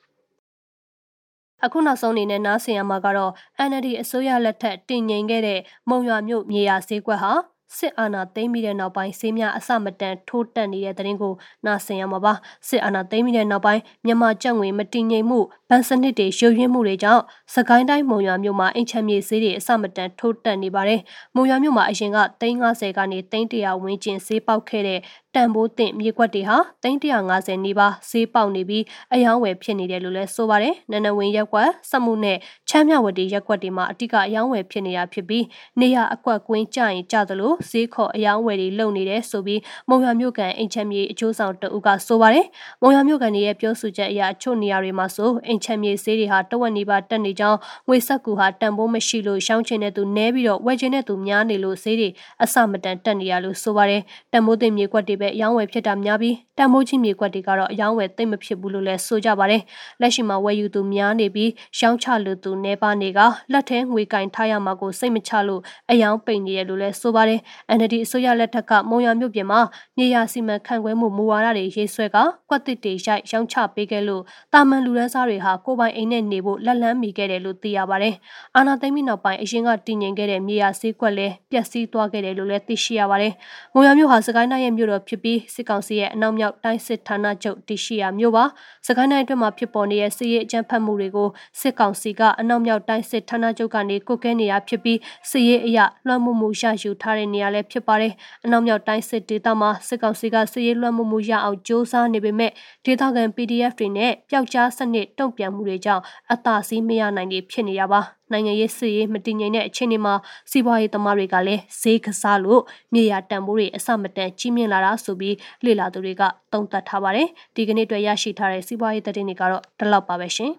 အခုနောက်ဆုံးအနေနဲ့နားဆင်ရမှာကတော့ NLD အစိုးရလက်ထက်တင်ငိမ်ခဲ့တဲ့မုံရွာမြို့မြေယာဈေးကွက်ဟာ စစ်အာဏာသိမ်းပြီးတဲ့နောက်ပိုင်းဆေးများအစမတန်ထိုးတက်နေတဲ့တဲ့ရင်ကိုနာဆင်ရမှာပါစစ်အာဏာသိမ်းပြီးတဲ့နောက်ပိုင်းမြန်မာကျပ်ငွေမတည်ငြိမ်မှုဗန်စနစ်တွေရုပ်ရင်းမှုတွေကြောင့်စကိုင်းတိုင်းမုံရွာမြို့မှာအိမ်ချမ်းမြေဈေးတွေအစမတန်ထိုးတက်နေပါတယ်မုံရွာမြို့မှာအရင်က350ကနေ300ဝန်းကျင်ဈေးပေါက်ခဲ့တဲ့ တန်ဖိုးတင်မြေကွက်တွေဟာ350နီးပါးဈေးပေါက်နေပြီးအယောင်းဝယ်ဖြစ်နေတယ်လို့လည်းဆိုပါတယ်နနဝင်းရက်ကွက်စက်မှုနဲ့ချမ်းမြဝတီရက်ကွက်တွေမှာအတိကအယောင်းဝယ်ဖြစ်နေတာဖြစ်ပြီးနေရအကွက်ကွင်းကြရင်ကြသလိုဈေးခေါ်အယောင်းဝယ်တွေလုံနေတယ်ဆိုပြီးမုံရွာမြို့ကန်အိမ်ချမ်းမြေအကျိုးဆောင်တအုပ်ကဆိုပါတယ်မုံရွာမြို့ကန်ရဲ့ပြောဆိုချက်အရအချို့နေရာတွေမှာဆိုအိမ်ချမ်းမြေဈေးတွေဟာတဝက်နီးပါးတက်နေကြောင်းငွေဆက်ကူဟာတန်ဖိုးမရှိလို့ရှောင်းချင်တဲ့သူနဲပြီးတော့ဝယ်ချင်တဲ့သူများနေလို့ဈေးတွေအဆမတန်တက်နေရလို့ဆိုပါတယ်တန်ဖိုးတင်မြေကွက်တွေပဲအယောင်းဝယ်ဖြစ်တာများပြီးတန်မိုးကြီးမြေကွက်တွေကတော့အယောင်းဝယ်သိမ့်မဖြစ်ဘူးလို့လည်းဆိုကြပါတယ်။လက်ရှိမှာဝယ်ယူသူများနေပြီးရောင်းချလူသူနေပါနေကလက်ထဲငွေကင်ထားရမှာကိုစိတ်မချလို့အယောင်းပိန်နေရလို့လည်းဆိုပါတယ်။ NLD အစိုးရလက်ထက်ကမုံရမြို့ပြင်မှာနေရစီမံခန့်ခွဲမှုမူဝါဒတွေရေးဆွဲကကွက်တစ်တွေရိုက်ရောင်းချပေးခဲ့လို့တာမန်လူရန်စားတွေဟာကိုပိုင်အိမ်နဲ့နေဖို့လက်လန်းမိခဲ့တယ်လို့သိရပါတယ်။အာနာသိမ့်ပြီးနောက်ပိုင်းအရင်ကတည်ငြိမ်ခဲ့တဲ့မြေယာဈေးကွက်လည်းပျက်စီးသွားခဲ့တယ်လို့လည်းသိရှိရပါတယ်။မုံရမြို့ဟာစကိုင်းတိုင်းရဲ့မြို့တော်ဖြစ်ပြီးစစ်ကောင်စီရဲ့အနောက်မြောက်တိုင်းစစ်ဌာနချုပ်တရှိရာမြို့ပါစကိုင်းတိုင်းအတွင်းမှာဖြစ်ပေါ်နေတဲ့စစ်ရေးအကြမ်းဖက်မှုတွေကိုစစ်ကောင်စီကအနောက်မြောက်တိုင်းစစ်ဌာနချုပ်ကနေကုတ်ကဲနေရဖြစ်ပြီးစစ်ရေးအရလွှမ်းမိုးမှုရယူထားတဲ့နေရာလည်းဖြစ်ပါတယ်အနောက်မြောက်တိုင်းစစ်ဒေသမှာစစ်ကောင်စီကစစ်ရေးလွှမ်းမိုးမှုရအောင်စ조사နေပေမဲ့ဒေသခံ PDF တွေနဲ့ပျောက်ကြားစနစ်တုံ့ပြန်မှုတွေကြောင့်အသာစီးမရနိုင်ဖြစ်နေရပါ နိုင်ငံရေးစစ်ရေးမတည်ငြိမ်တဲ့အခြေအနေမှာစီးပွားရေးသမားတွေကလည်းဈေးကစားလို့မြေယာတန်ဖိုးတွေအဆမတန်ကြီးမြင့်လာတာဆိုပြီးလေလာသူတွေကသုံးသပ်ထားပါတယ်ဒီကနေ့အတွက်ရရှိထားတဲ့စီးပွားရေးသတင်းတွေကတော့ဒီလောက်ပါပဲရှင်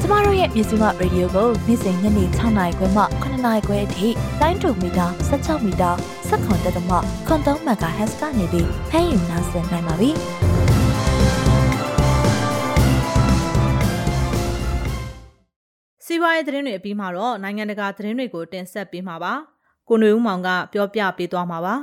ကျမတို့ရဲ့မြန်မာရေဒီယိုကိုနေ့စဉ်ညနေ6နာရီခွဲမှ9နာရီခွဲအထိတိုင်းတူမီတာ16မီတာစက္ကန့်တက်တမခွန်3မဂါဟက်စ်ကနေပြီးဖမ်းယူနိုင်နိုင်ပါပြီ။ စီးပွားရေးသတင်းတွေအပြီးမှာတော့နိုင်ငံတကာသတင်းတွေကိုတင်ဆက်ပေးမှာပါကိုຫນွေဦးမောင်ကပြောပြပေးသွားမှာပါ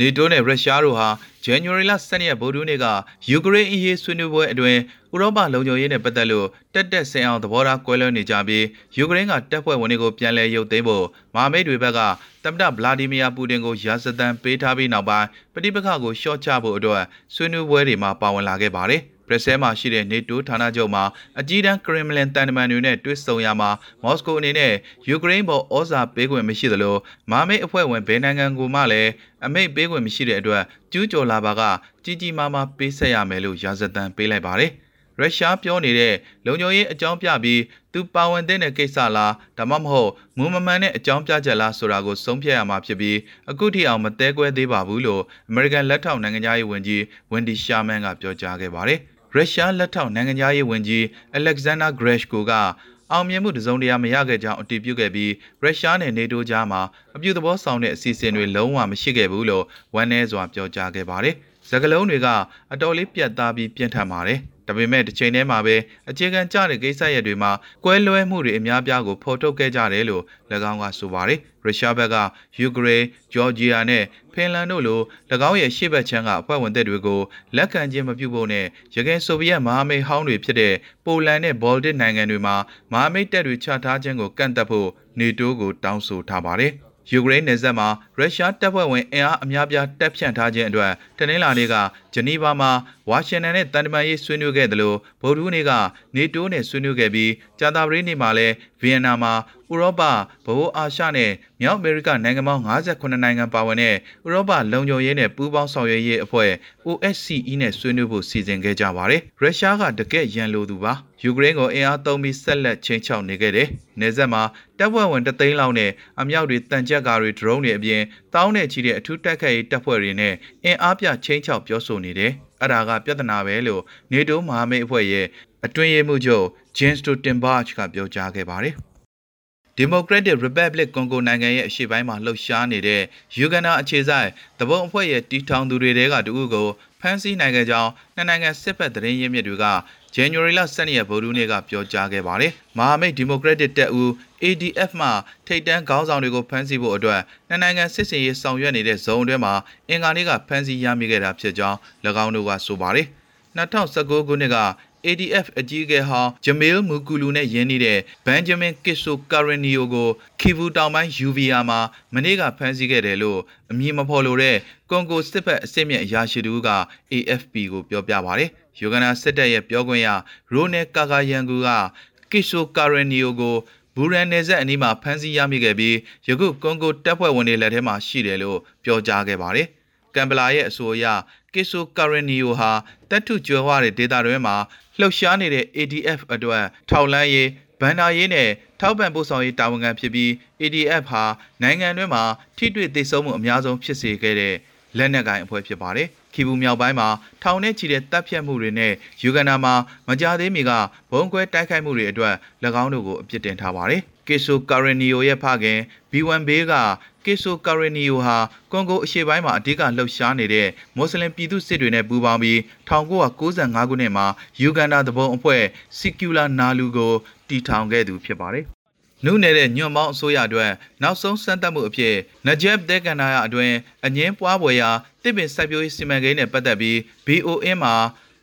နေတိုးနဲ့ရုရှားတို့ဟာ January လ12ရက်ဗုဒ္ဓနေ့ကယူကရိန်းအရေးဆွေးနွေးပွဲအတွင်းဥရောပလုံခြုံရေးနဲ့ပတ်သက်လို့တက်တက်ဆင်အောင်သဘောထားကွဲလွဲနေကြပြီးယူကရိန်းကတပ်ဖွဲ့ဝင်တွေကိုပြန်လည်ရုပ်သိမ်းဖို့မဟာမိတ်တွေဘက်ကသမ္မတဗလာဒီမီယာပူတင်ကိုရာဇသံပေးထားပြီးနောက်ပိုင်းပဋိပက္ခကိုရှော့ချဖို့အတွက်ဆွေးနွေးပွဲတွေမှာပါဝင်လာခဲ့ပါတယ်။ ဘရက်ဆဲမှာရှိတဲ့ NATO ဌာနချုပ်မှာအကြီးတန်းကရင်မလင်တန်တမန်တွေနဲ့တွေ့ဆုံရမှာမော်စကိုအနေနဲ့ယူကရိန်းပေါ်ဩဇာပေးခွင့်မရှိသလိုမာမိတ်အဖွဲ့ဝင်ဘယ်နိုင်ငံကိုမှလည်းအမိတ်ပေးခွင့်မရှိတဲ့အတွက်ကျူးကျော်လာပါကကြီးကြီးမားမားပေးဆက်ရမယ်လို့ရာဇသံပေးလိုက်ပါတယ်ရုရှားပြောနေတဲ့လုံခြုံရေးအကြောင်းပြပြီးသူပါဝင်တဲ့ကိစ္စလားဒါမှမဟုတ်မူမမှန်တဲ့အကြောင်းပြချက်လားဆိုတာကိုဆုံးဖြတ်ရမှာဖြစ်ပြီးအခုထိအောင်မတဲကွဲသေးပါဘူးလို့ American လက်ထောက်နိုင်ငံသားရေးဝန်ကြီး Wendy Sherman ကပြောကြားခဲ့ပါတယ်။ ရုရှားလက်ထောက်နိုင်ငံသားရေးဝန်ကြီး Alexander Greshko ကအောင်မြင်မှုတစုံတရာမရခဲ့ကြောင်းအတည်ပြုခဲ့ပြီးရုရှားနဲ့နေတိုးကြားမှာအပြုသဘောဆောင်တဲ့အစီအစဉ်တွေလုံးဝမရှိခဲ့ဘူးလို့ဝန်내စွာပြောကြားခဲ့ပါတယ်။စကလုံးတွေကအတော်လေးပြတ်သားပြီးပြင်းထန်ပါတယ်။ဒါပေမဲ့တစ်ချိန်တည်းမှာပဲအခြေခံကျတဲ့ကိစ္စရပ်တွေမှာကွဲလွဲမှုတွေအများပြားကိုဖော်ထုတ်ခဲ့ကြတယ်လို့၎င်းကဆိုပါတယ်ရုရှားဘက်ကယူကရိန်း၊ဂျော်ဂျီယာနဲ့ဖ င်လန်တို့လို၎င်းရဲ့ရှေ့ဘက်ခြမ်းကအဖွဲ့ဝင်တပ်တွေကိုလက်ခံခြင်းမပြုဖို့နဲ့ရခိုင်ဆိုဗီယက်မဟာမိတ်ဟောင်းတွေဖြစ်တဲ့ပိုလန်နဲ့ဘော်လ်တစ်နိုင်ငံတွေမှာမဟာမိတ်တပ်တွေချထားခြင်းကိုကန့်သက်ဖို့နေတိုးကိုတောင်းဆိုထားပါတယ်။ ယူကရိန်းနယ်စပ်မှာရုရှားတပ်ဖွဲ့ဝင်အင်အားအများပြားတပ်ဖြန့်ထားခြင်းအတွက်တနင်္လာနေ့ကဂျနီဗာမှာဝါရှင်တန်နဲ့တန်တမန်ရေးဆွေးနွေးခဲ့တယ်လို့ဗုဒ္ဓဟူးနေ့ကနေတိုးနဲ့ဆွေးနွေးခဲ့ပြီးကြာသပတေးနေ့မှာလည်းဗီယက်နာမှာဥရောပဗဟိုအာရှနဲ့မြောက်အမေရိကနိုင်ငံပေါင်း58နိုင်ငံပါဝင်တဲ့ဥရောပလုံခြုံရေးနဲ့ပူးပေါင်းဆောင်ရွက်ရေးအဖွဲ့ OSCE နဲ့ဆွေးနွေးဖို့စီစဉ်ခဲ့ကြပါတယ်။ရုရှားကတကယ့်ရန်လိုသူပါ။ ယူကရိန်းကိုအင်အားသုံးပြီးဆက်လက်ချင်းချောက်နေခဲ့တယ်။နေဆက်မှာတပ်ဖွဲ့ဝင်တသိန်းလောက်နဲ့အမြောက်တွေတန်ကြပ်ကားတွေဒရုန်းတွေအပြင်တောင်းနဲ့ချီတဲ့အထူးတက်ခတ်ရေးတပ်ဖွဲ့တွေနဲ့အင်အားပြချင်းချောက်ပြောဆိုနေတယ်။အဲ့ဒါကပြဿနာပဲလို့နေတိုးမဟာမိတ်အဖွဲ့ရဲ့အတွင်းရေးမှူးချုပ် Jens Stoltenberg ကပြောကြားခဲ့ပါတယ်။ Democratic Republic Congo နိုင်ငံရဲ့အရှေ့ပိုင်းမှာလှုပ်ရှားနေတဲ့ယူဂန်နာအခြေစိုက်တပုံအဖွဲ့ရဲ့တီထောင်သူတွေတဲကတူဦးကို ဖမ်းဆီးနိုင်ခဲ့ကြောင်းနှစ်နိုင်ငံစစ်ဖက်သတင်းရင်းမြစ်တွေက January လ12ရက်ဗိုလ်ထူးနေ့ကပြောကြားခဲ့ပါတယ်။မဟာမိတ် Democratic တပ်ဦး ADF မှထိပ်တန်းခေါင်းဆောင်တွေကိုဖမ်းဆီးဖို့အတွက်နှစ်နိုင်ငံစစ်စင်ရေးဆောင်ရွက်နေတဲ့ဇုံအတွင်းမှာအင်္ဂါနေ့ကဖမ်းဆီးရမိခဲ့တာဖြစ်ကြောင်း၎င်းတို့ကဆိုပါတယ်။2019ခုနှစ်က ADF အကြီးအကဲဟောင်းဂျမေးမူကူလူနဲ့ယင်းနေတဲ့ဘန်ဂျမင်ကစ်ဆိုကာရနီယိုကိုခီဗူတောင်ပိုင်းယူဗီယာမှာမနေ့ကဖမ်းဆီးခဲ့တယ်လို့အမည်မဖော်လိုတဲ့ကွန်ကိုစစ်ဘက်အစစ်မြစ်အရာရှိတူက AFP ကိုပြောပြပါတယ်။ယူဂန်နာစစ်တပ်ရဲ့ပြောခွင့်ရရိုနယ်ကာကာယန်ကူကကစ်ဆိုကာရနီယိုကိုဘူရန်နယ်ဆက်အနီးမှာဖမ်းဆီးရမိခဲ့ပြီးယခုကွန်ဂိုတပ်ဖွဲ့ဝင်တွေလက်ထဲမှာရှိတယ်လို့ပြောကြားခဲ့ပါတယ်။ကမ်ဘလာရဲ့အဆိုအရ ကစ်ဆိုကာရနီယိုဟာတပ်ထုကျွဲဝတဲ့ဒေတာတွေမှာလှုပ်ရှားနေတဲ့ ADF အတွက်ထောက်လန်းရေးဗန်နာရေးနဲ့ထောက်ပံ့ပို့ဆောင်ရေးတာဝန်ခံဖြစ်ပြီး ADF ဟာနိုင်ငံတွင်းမှာထိတွေ့သိမ်းမှုအများဆုံးဖြစ်စေခဲ့တဲ့လက်နက်ကိုင်အဖွဲ့ဖြစ်ပါတယ်။ခီဘူးမြောက်ပိုင်းမှာထောင်နဲ့ချီတဲ့တပ်ဖြတ်မှုတွေနဲ့ယူဂန်ဒါမှာမကြသေးမီကဘုံကွဲတိုက်ခိုက်မှုတွေအတွက်၎င်းတို့ကိုအပြစ်တင်ထားပါတယ်။ကေဆိုကာရနီယိုရဲ့ဖခင် B1 ဘေးက ကေဆိုကာရနီယိုဟာကွန်ဂိုအရှေ့ပိုင်းမှာအဓိကလှုပ်ရှားနေတဲ့မွတ်စလင်ပြည်သူစစ်တွေနဲ့ပူးပေါင်းပြီး1995ခုနှစ်မှာယူဂန်ဒါတဘုံအဖွဲ့စီကျူလာနာလူကိုတီထောင်ခဲ့သူဖြစ်ပါတယ်နုနယ်တဲ့ညွန့်ပေါင်းအစိုးရအတွက်နောက်ဆုံးစမ်းသပ်မှုအဖြစ်နဂျက်ဒဲကန်နာရအတွင်အငင်းပွားပွဲရာတစ်ပင်စိုက်ပျိုးရေးစီမံကိန်းနဲ့ပတ်သက်ပြီး BON မှာ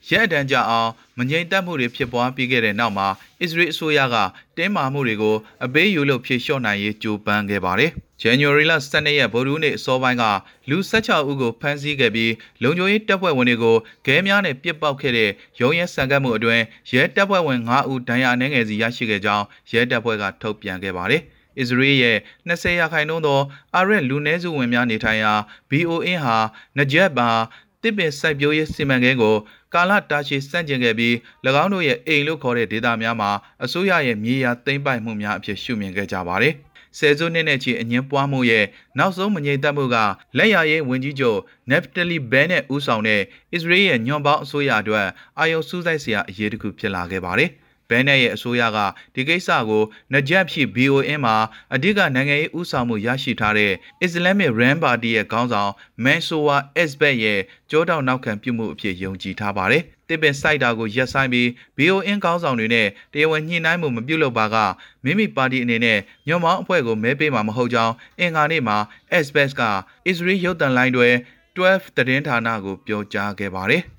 ရဲအတန်းကြအောင်မငြိမ်သက်မှုတွေဖြစ်ပွားပြီးခဲ့တဲ့နောက်မှာအစ္စရေးအစိုးရကတင်းမာမှုတွေကိုအပေးယူလို့ဖြေလျှော့နိုင်ရေးကြိုးပမ်းခဲ့ပါတယ်။ January လ12ရက်ဗိုလ်ထူးနေ့အစောပိုင်းကလူ16ဦးကိုဖမ်းဆီးခဲ့ပြီးလုံခြုံရေးတပ်ဖွဲ့ဝင်တွေကိုခဲများနဲ့ပစ်ပေါက်ခဲ့တဲ့ရုံးရဲဆန်ကတ်မှုအတွင်းရဲတပ်ဖွဲ့ဝင်9ဦးဒဏ်ရာအနှဲငယ်စီရရှိခဲ့ကြောင်းရဲတပ်ဖွဲ့ကထုတ်ပြန်ခဲ့ပါတယ်။အစ္စရေးရဲ့20ရာခိုင်နှုန်းသောအာရက်လူနည်းစုဝင်များနေထိုင်ရာ BON ဟာနဂျက်ဘာတစ်ပင်စိုက်ပျိုးရေးစီမံကိန်းကိုကာလတာရှည်စန့်ကျင်ခဲ့ပြီး၎င်းတို့ရဲ့အိမ်လို့ခေါ်တဲ့ဒေသများမှာအစိုးရရဲ့မြေယာသိမ်းပိုက်မှုများအဖြစ်ရှုမြင်ခဲ့ကြပါတယ်။ ဆယ်စုနှစ်နဲ့ချီအငင်းပွားမှုရဲ့နောက်ဆုံးမငြိမ်သက်မှုကလက်ရရေးဝန်ကြီးချုပ်နက်ဖတလီဘဲနဲ့ဦးဆောင်တဲ့အစ္စရေးရဲ့ညွန်ပေါင်းအစိုးရအတွက်အာယုံစူးစိုက်စရာအရေးတစ်ခုဖြစ်လာခဲ့ပါတယ်။ ဘဲနဲ့ရဲ့အစိုးရကဒီကိစ္စကိုနကြက်ဖြစ် BON မှာအဓိကနိုင်ငံရေးဥဆောင်မှုရရှိထားတဲ့ Islamic Ram Party ရဲ့ခေါင်းဆောင် Mansour Esbet ရဲ့ကြောတောင်နောက်ခံပြုမှုအဖြစ်ယုံကြည်ထားပါတယ်။တစ်ပင်စိုက်တာကိုရက်ဆိုင်ပြီး BON ခေါင်းဆောင်တွေနဲ့တရားဝင်ညှိနှိုင်းမှုမပြုလုပ်ပါကမိမိပါတီအနေနဲ့ညွန်မောင်းအဖွဲ့ကိုမဲပေးမှာမဟုတ်ကြောင်းအင်္ဂါနေ့မှာ Esbet ကအစ္စရေးရုပ်သံလိုင်းတွေ12သတင်းဌာနကိုပြောကြားခဲ့ပါတယ်။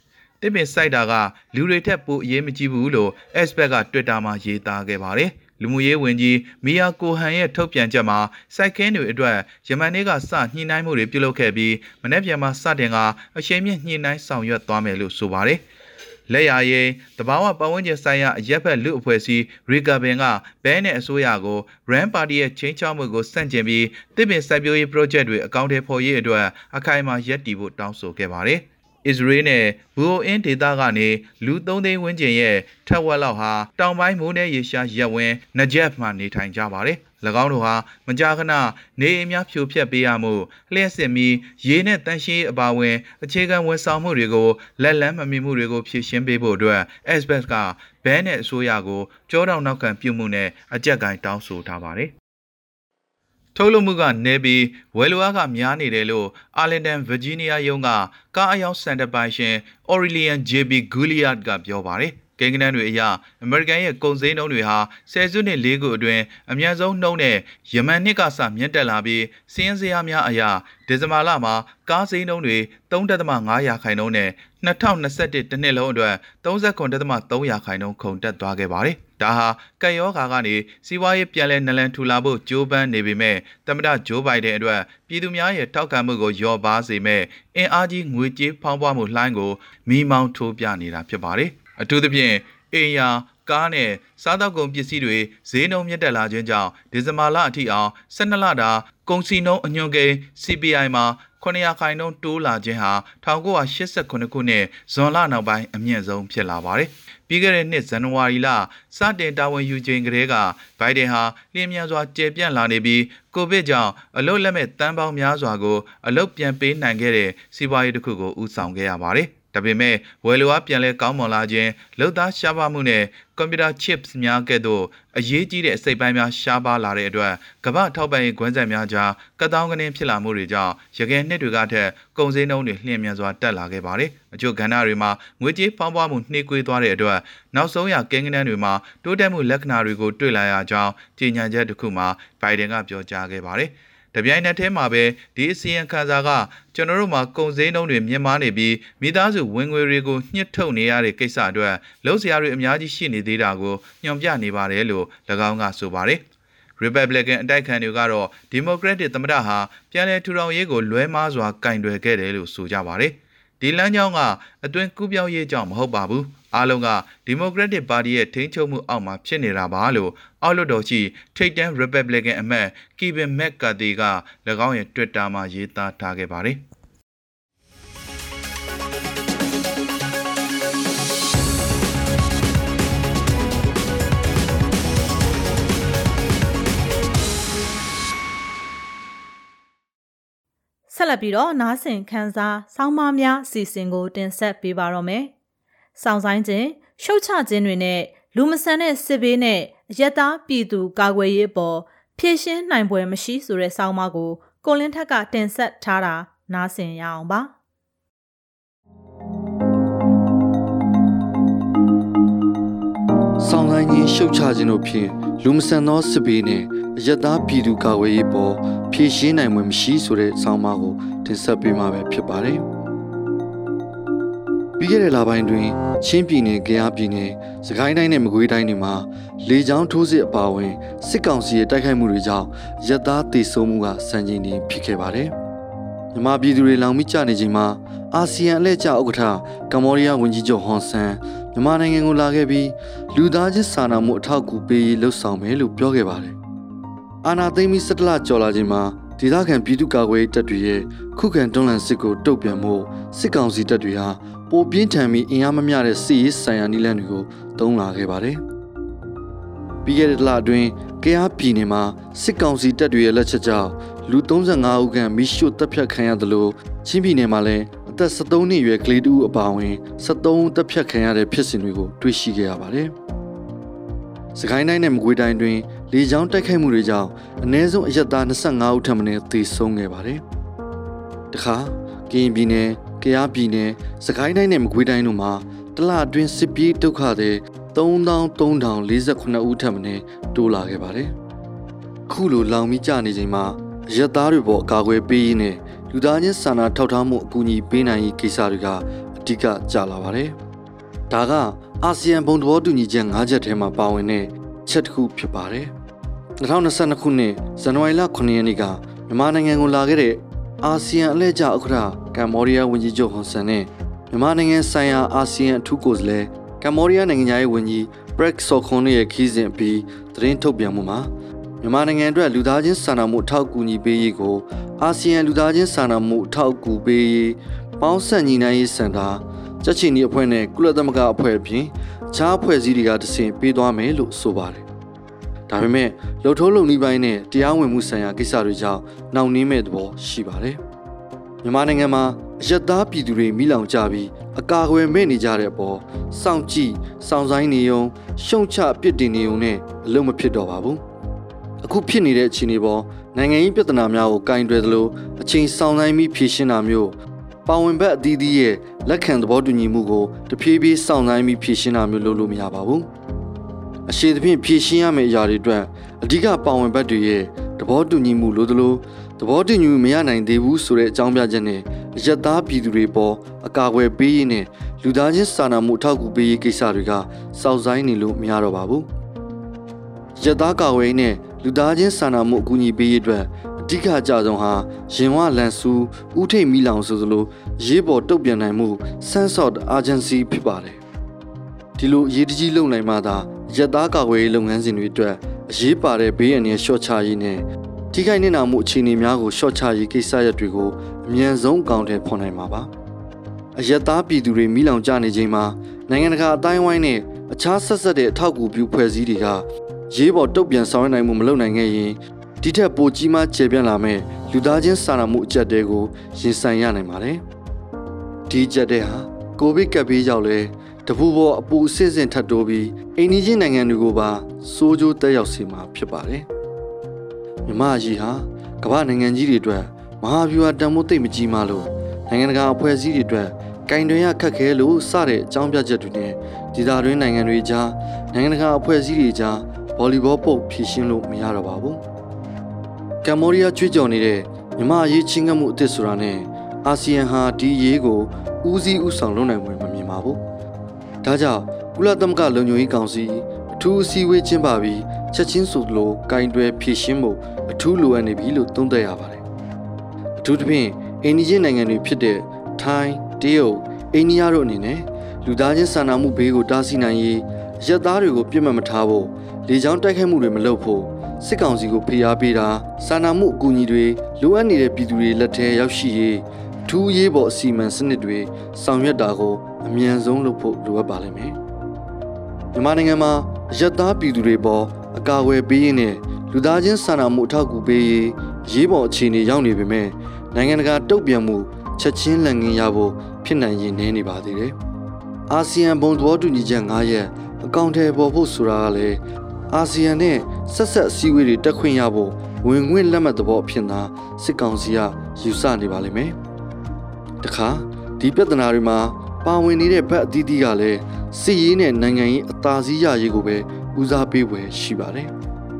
တစ်ပင်စိုက်တာကလူတွေထက်ပိုအရေးမကြီးဘူးလို့ Expert က Twitter မှာရေးသားခဲ့ပါတယ်။လူမှုရေးဝန်ကြီးမီယာကိုဟန်ရဲ့ထုတ်ပြန်ချက်မှာစိုက်ခင်းတွေအတွက်ယမန်နေ့ကစညှိနှိုင်းမှုတွေပြုလုပ်ခဲ့ပြီးမနေ့ပြန်မှာစတင်ကအချိန်မြင့်ညှိနှိုင်းဆောင်ရွက်သွားမယ်လို့ဆိုပါတယ်။လက်ရရင်တဘာဝပတ်ဝန်းကျင်ဆိုင်ရာအရက်ဖက်လူအဖွဲ့အစည်းရီကာဘင်ကဘဲနဲ့အစိုးရကို Rand Party ရဲ့ချင်းချောက်မှုကိုစန့်ကျင်ပြီးတစ်ပင်စိုက်ပျိုးရေး project တွေအကောင့်ထဲပေါ်ရေးအတွက်အခိုင်အမာရပ်တည်ဖို့တောင်းဆိုခဲ့ပါတယ်။ အစ္စရေးနဲ့ဘူအိုအင်းဒေသကနေလူ3သိန်းဝန်းကျင်ရဲ့ထက်ဝက်လောက်ဟာတောင်ပိုင်းမိုးနယ်ရေရှားရက်ဝင်းနဂျက်မှာနေထိုင်ကြပါတယ်။၎င်းတို့ဟာမကြာခဏနေအိမ်များဖြိုဖျက်ပေးရမှုလျှက်စစ်မီရေနဲ့တန်ရှင်းအပါဝင်အခြေခံဝန်ဆောင်မှုတွေကိုလက်လန်းမမီမှုတွေကိုဖြည့်ရှင်းပေးဖို့အတွက် SBS ကဘဲနဲ့အစိုးရကိုကြောတောင်နောက်ခံပြုမှုနဲ့အကြက်ကိုင်းတောင်းဆိုထားပါတယ်။ ထုတ်လုပ်မှုကနေပြီးဝယ်လိုအားကများနေတယ်လို့အာလင်တန်ဗာဂျီးနီးယားယုံကကားအယောင်စန်တာပိုင်ရှင် Aurelian JB Gouliard ကပြောပါတယ်ကိန်းဂဏန်းတွေအရအမေရိကန်ရဲ့ကုန်စည်နှုန်းတွေဟာဆယ်စုနှစ်၄ခုအတွင်းအများဆုံးနှုန်းနဲ့ယမန်နှစ်ကစမြင့်တက်လာပြီးစီးရင်စရာများအရာဒီဇင်ဘာလမှာကားစည်းနှုန်းတွေ3.5ရာခိုင်နှုန်းနဲ့2021တစ်နှစ်လုံးအတွက်39.3ရာခိုင်နှုန်းခုန်တက်သွားခဲ့ပါတယ်။ ဒါဟာကက်ယောဂါကနေစီးပွားရေးပြန်လည်နလန်ထူလာဖို့ကြိုးပမ်းနေပေမဲ့သမ္မတဂျိုးဘိုင်ဒန်အတွက်ပြည်သူများရဲ့ထောက်ခံမှုကိုလျော့ပါစေမဲ့အင်အားကြီးငွေကြေးဖောင်းပွားမှုလှိုင်းကိုမိမောင်းထိုးပြနေတာဖြစ်ပါတယ်။အထူးသဖြင့်အိမ်ယာ ကားနဲ့စားသောက်ကုန်ပစ္စည်းတွေဈေးနှုန်းမြင့်တက်လာခြင်းကြောင့်ဒီဇင်ဘာလအထိအောင်12လတာကုန်စည်နှုန်းအညွှန်းကိန်း CPI မှာ900ခိုင်နှုန်းတိုးလာခြင်းဟာ1989ခုနှစ်ဇွန်လနောက်ပိုင်းအမြင့်ဆုံးဖြစ်လာပါတယ်။ပြီးခဲ့တဲ့နှစ်ဇန်နဝါရီလစတင်တာဝန်ယူချိန်ကလေးကဘိုင်ဒန်ဟာလျင်မြန်စွာကျေပြန့်လာနေပြီးကိုဗစ်ကြောင့်အလုတ်လက်မဲ့တန်းပေါင်းများစွာကိုအလုတ်ပြန်ပေးနိုင်ခဲ့တဲ့စီးပွားရေးတစ်ခုကိုဦးဆောင်ခဲ့ရပါတယ်။ ဒါပေမဲ့ဝယ်လိုအားပြန်လဲကောင်းမွန်လာခြင်းလုံသားရှားပါမှုနဲ့ကွန်ပျူတာ chips များကဲ့သို့အရေးကြီးတဲ့အစိတ်ပိုင်းများရှားပါလာတဲ့အတွက်ကမ္ဘာထောက်ပံ့ရေးကွမ်းဆက်များကြားကတောင်းကနေဖြစ်လာမှုတွေကြောင့်ရခိုင်နှစ်တွေကထက်ကုန်စည်နှုန်းတွေလျှင်မြန်စွာတက်လာခဲ့ပါတယ်။အချို့ကဏ္ဍတွေမှာငွေကြေးဖောင်းပွားမှုနှေးကွေးသွားတဲ့အတွက်နောက်ဆုံးရကင်းကနန်းတွေမှာတိုးတက်မှုလက္ခဏာတွေကိုတွေ့လာရကြောင်းကြေညာချက်တစ်ခုမှာဘိုင်ဒန်ကပြောကြားခဲ့ပါတယ်။ တပြိုင်နက်တည်းမှာပဲဒီအစီရင်ခံစာကကျွန်တော်တို့မှာကုန်စည်နှုန်းတွေမြင့်မားနေပြီးမိသားစုဝင်ငွေတွေကိုညှစ်ထုတ်နေရတဲ့ကိစ္စအတွက်လုံးစရာတွေအများကြီးရှိနေသေးတာကိုညွှန်ပြနေပါတယ်လို့၎င်းကဆိုပါတယ်။ Republican အတိုက်ခံတွေကတော့ Democratic သမ္မတဟာပြန်လည်ထူထောင်ရေးကိုလွဲမားစွာကင်တွယ်ခဲ့တယ်လို့ဆိုကြပါတယ်။ဒီလမ်းကြောင်းကအတွင်ကူးပြောင်းရေးကြောင့်မဟုတ်ပါဘူး အားလုံးကဒီမိုကရက်တစ်ပါတီရဲ့ထိန်းချုပ်မှုအောက်မှာဖြစ်နေတာပါလို့အောက်လွှတ်တော်ရှိထိပ်တန်း Republican အမတ်ကီဗင်မက်ကာတီက၎င်းရဲ့ Twitter မှာရေးသားထားခဲ့ပါတယ်ဆက်လက်ပြီးတော့နားဆင်ခန်းစားဆောင်းပါးများအစီအစဉ်ကိုတင်ဆက်ပေးပါတော့မယ်။ စောင့်ဆိုင်ခြင်းရှုတ်ချခြင်းတွေနဲ့လူမဆန်တဲ့စစ်ဘေးနဲ့အယက်သားပြည်သူကာကွယ်ရေးပေါ်ဖြည့်ရှင်းနိုင်ပွဲမရှိဆိုတဲ့ဆောင်းပါးကိုကိုလင်းထက်ကတင်ဆက်ထားတာနားဆင်ရအောင်ပါ။ဆောင်ဆိုင်ခြင်းရှုတ်ချခြင်းတို့ဖြင့်လူမဆန်သောစစ်ဘေးနှင့်အယက်သားပြည်သူကာကွယ်ရေးပေါ်ဖြည့်ရှင်းနိုင်မှုမရှိဆိုတဲ့ဆောင်းပါးကိုတင်ဆက်ပေးမှာပဲဖြစ်ပါတယ်။ ပြီးခဲ့တဲ့လပိုင်းတွင်ချင်းပြည်နယ်၊ကယားပြည်နယ်၊စကိုင်းတိုင်းနဲ့မကွေးတိုင်းတွေမှာလေကြောင်းထိုးစစ်အပါအဝင်စစ်ကောင်စီရဲ့တိုက်ခိုက်မှုတွေကြောင့်ရက်သားတေဆုံးမှုကစံချိန်တင်ဖြစ်ခဲ့ပါတယ်။မြန်မာပြည်သူတွေလောင်မိကြနေချိန်မှာအာဆီယံအလှည့်ကျဥက္ကဋ္ဌကမ္ဘောဒီးယားဝန်ကြီးချုပ်ဟွန်ဆန်မြန်မာနိုင်ငံကိုလာခဲ့ပြီးလူသားချင်းစာနာမှုအထောက်အကူပေးရေးလှုပ်ဆောင်မယ်လို့ပြောခဲ့ပါတယ်။အာနာသိမ့်ပြီး၁၇လကျော်လာချိန်မှာဒေသခံပြည်သူ့ကာကွယ်ရေးတပ်တွေရဲ့ခုခံတွန်းလှန်စစ်ကိုတုံ့ပြန်မှုစစ်ကောင်စီတပ်တွေဟာ ပိုပြင်းထန်ပြီးအင်အားမမျှတဲ့စစ်ရေးဆိုင်ရာနည်းလမ်းတွေကိုသုံးလာခဲ့ပါတယ်။ပြီးခဲ့တဲ့လအတွင်းကယားပြည်နယ်မှာစစ်ကောင်စီတပ်တွေရဲ့လက်ချက်ကြောင့်လူ35ဦးခန့်မိရှုတပ်ဖြတ်ခံရသလိုချင်းပြည်နယ်မှာလည်းအသက်73နှစ်အရွယ်ကလေးတူအပါအဝင်73ဦးတပ်ဖြတ်ခံရတဲ့ဖြစ်စဉ်တွေကိုတွေ့ရှိခဲ့ရပါတယ်။စကိုင်းတိုင်းနဲ့မကွေးတိုင်းတွင်လေကြောင်းတိုက်ခိုက်မှုတွေကြောင့်အ ਨੇ ဆုံးအရက်သား25ဦးထပ်မံသေဆုံးခဲ့ပါတယ်။တခါကရင်ပြည်နယ် ကယားပြည်နယ်စကိုင်းတိုင်းနဲ့မကွေးတိုင်းတို့မှာတလအတွင်းစစ်ပြေးဒုက္ခတွေ3349ဦးထပ်မံတိုးလာခဲ့ပါတယ်။ခုလိုလောင်ပြီးကြနေချိန်မှာရက်သားတွေပေါ်အကာအကွယ်ပေးရင်းနဲ့လူသားချင်းစာနာထောက်ထားမှုအကူအညီပေးနိုင်ရေးကိစ္စတွေကအဓိကကျလာပါတယ်။ဒါကအာဆီယံဘုံသဘောတူညီချက်၅ချက်ထဲမှာပါဝင်တဲ့ချက်တစ်ခုဖြစ်ပါတယ်။2022ခုနှစ်ဇန်နဝါရီလ9ရက်နေ့ကမြန်မာနိုင်ငံကိုလာခဲ့တဲ့အာဆီယံအလဲကျဥက္ကဋ္ဌ ကမ္ဘောဒီးယားဝန်ကြီးချုပ်ဟွန်ဆန်နဲ့မြန်မာနိုင်ငံဆိုင်ရာအာဆီယံအထူးကိုယ်စားလှယ်ကမ္ဘောဒီးယားနိုင်ငံသားရေးဝန်ကြီးဘရက်ဆော့ခွန်ရဲ့ခီးစဉ်ပြီးသတင်းထုတ်ပြန်မှုမှာမြန်မာနိုင်ငံအတွက်လူသားချင်းစာနာမှုအထောက်အကူညီပေးရေးကိုအာဆီယံလူသားချင်းစာနာမှုအထောက်အကူပေးရေးပေါင်းဆက်ညီနိုင်ရေးစင်တာကြက်ချီနီအဖွဲ့နဲ့ကုလသမဂ္ဂအဖွဲ့အပြင်ခြားအဖွဲ့အစည်းတွေကတဆင့်ပေးသွားမယ်လို့ဆိုပါတယ်။ဒါပေမဲ့လှုပ်ထိုးလုံနီးပိုင်းနဲ့တရားဝင်မှုဆိုင်ရာကိစ္စတွေကြောင့်နှောင့်နှေးမဲ့သဘောရှိပါတယ်။ မြန်မာနိုင်ငံမှာအယက်သားပြည်သူတွေမိလောင်ကြပြီးအကာအကွယ်မဲ့နေကြတဲ့အပေါ်စောင့်ကြည့်စောင့်ဆိုင်နေုံရှုံချပြစ်တင်နေုံနဲ့အလုံးမဖြစ်တော့ပါဘူး။အခုဖြစ်နေတဲ့အခြေအနေပေါ်နိုင်ငံရေးပြဿနာများကိုကင်တွယ်သလိုအချိန်ဆောင်ဆိုင်ပြီးဖြေရှင်းတာမျိုးပါဝင်ဘက်အသီးသီးရဲ့လက်ခံသဘောတူညီမှုကိုတဖြည်းဖြည်းဆောင်ဆိုင်ပြီးဖြေရှင်းတာမျိုးလုပ်လို့မရပါဘူးအရှိသဖြင့်ဖြေရှင်းရမယ့်အရာတွေအတွက်အဓိကပါဝင်ဘက်တွေရဲ့သဘောတူညီမှုလိုသလို သဘောတူညီမှုမရနိုင်သေးဘူးဆိုတဲ့အကြောင်းပြချက်နဲ့အယက်သားပြည်သူတွေပေါ်အကာအကွယ်ပေးရေးနဲ့လူသားချင်းစာနာမှုအထောက်အကူပေးရေးကိစ္စတွေကစောင့်ဆိုင်နေလို့မရတော့ပါဘူး။ယက်သားကာဝေးနဲ့လူသားချင်းစာနာမှုအကူအညီပေးရေးအတွက်အဓိကအကြဆုံးဟာရင်ဝလန်ဆူဥထိတ်မီလောင်ဆိုသလိုရေးပေါ်တုတ်ပြန်နိုင်မှု sense of urgency ဖြစ်ပါတယ်။ဒီလိုအရေးတကြီးလုပ်နိုင်မှသာယက်သားကာဝေးလုပ်ငန်းစဉ်တွေအတွက်အရေးပါတဲ့ဘေးအန္တရာယ်လျှော့ချရေးနဲ့ ထိခိုက်နေနာမှုအခြေအနေများကိုလျှော့ချရေးကိစ္စရပ်တွေကိုအမြန်ဆုံးအကောင့်ထဲဖော်နိုင်မှာပါ။အယက်သားပြည်သူတွေမိလောင်ကျနေချိန်မှာနိုင်ငံတကာအတိုင်းဝိုင်းနဲ့အခြားဆက်ဆက်တဲ့အထောက်အကူပြုဖွဲ့စည်းတွေကရေးပေါ်တုတ်ပြန်ဆောင်ရွက်နိုင်မှုမလုပ်နိုင်ခဲ့ရင်ဒီထက်ပိုကြီးမားကျေပြန့်လာမဲ့လူသားချင်းစာနာမှုအကျပ်တဲကိုရင်ဆိုင်ရနိုင်ပါတယ်။ဒီအကျပ်တဲဟာကိုဗစ်ကပ်ဘေးကြောင့်လဲတပူပေါ်အပူအဆင့်ဆင့်ထပ်တိုးပြီးအိန္ဒိယနိုင်ငံတွေကိုပါစိုးကျိုးတက်ရောက်စေမှာဖြစ်ပါတယ်။ မြမကြီးဟာကမ္ဘာနိုင်ငံကြီးတွေအတွက်မဟာဗျူဟာတန်ဖိုးသိမ့်မကြီးမားလို့နိုင်ငံတကာအဖွဲ့အစည်းတွေအတွက်ကင်တွင်ရခက်ခဲလို့စတဲ့အကြောင်းပြချက်တွေနဲ့ဒေသတွင်းနိုင်ငံတွေကြားနိုင်ငံတကာအဖွဲ့အစည်းတွေကြားဗော်လီဘောပုတ်ဖြည့်ရှင်းလို့မရတော့ပါဘူး။ကမ္ဘောဒီးယားကျွေးကြော်နေတဲ့မြမအရေးချင်းကပ်မှုအသစ်ဆိုတာနဲ့အာဆီယံဟာဒီအရေးကိုဦးစီးဦးဆောင်လုပ်နိုင်ဝင်မမြင်ပါဘူး။ဒါကြောင့်ကုလသမဂ္ဂလုံခြုံရေးကောင်စီအထူးအစည်းအဝေးကျင်းပပြီး ချက်ချင်းဆိုသလိုကင်တွယ်ဖြည့်ရှင်းဖို့အထူးလိုအပ်နေပြီလို့သုံးသပ်ရပါတယ်။အထူးသဖြင့်အိန္ဒိယနိုင်ငံတွေဖြစ်တဲ့ထိုင်းတရုတ်အိန္ဒိယတို့အနေနဲ့လူသားချင်းစာနာမှုဘေးကိုတားဆီးနိုင်ရေးရက်သားတွေကိုပြစ်မှတ်မထားဖို့လေကြောင်းတိုက်ခိုက်မှုတွေမလုပ်ဖို့စစ်ကောင်စီကိုဖိအားပေးတာစာနာမှုအကူအညီတွေလိုအပ်နေတဲ့ပြည်သူတွေလက်ထဲရောက်ရှိရေးထူးရေးပေါ်အစီအမံစနစ်တွေဆောင်ရွက်တာကိုအမြန်ဆုံးလုပ်ဖို့လိုအပ်ပါလိမ့်မယ်မြန်မာနိုင်ငံမှာရက်သားပြည်သူတွေပေါ်အ ကာအကွယ်ပေးရင်းနဲ့လူသားချင်းစာနာမှုအထောက်အကူပေးရေးရေးပေါ်အခြေအနေရောက်နေပေမဲ့နိုင်ငံတကာတုံ့ပြန်မှုချက်ချင်းလက်ငင်းရဖို့ဖြစ်နိုင်ရင်နေနေပါသေးတယ်။အာဆီယံဘုံသဘောတူညီချက်9ရက်အကောင့်ထဲပေါ်ဖို့ဆိုတာကလည်းအာဆီယံနဲ့ဆက်ဆက်အစည်းအဝေးတွေတက်ခွင့်ရဖို့ဝင်ငွေလက်မှတ်သဘောအဖြစ်သာစစ်ကောင်စီကယူဆနေပါလိမ့်မယ်။တခါဒီပြဿနာတွေမှာပါဝင်နေတဲ့ဘက်အသီးသီးကလည်းစစ်ရေးနဲ့နိုင်ငံရေးအသာစီးရရေးကိုပဲ ဦးစားပေးဝယ်ရှိပါတယ်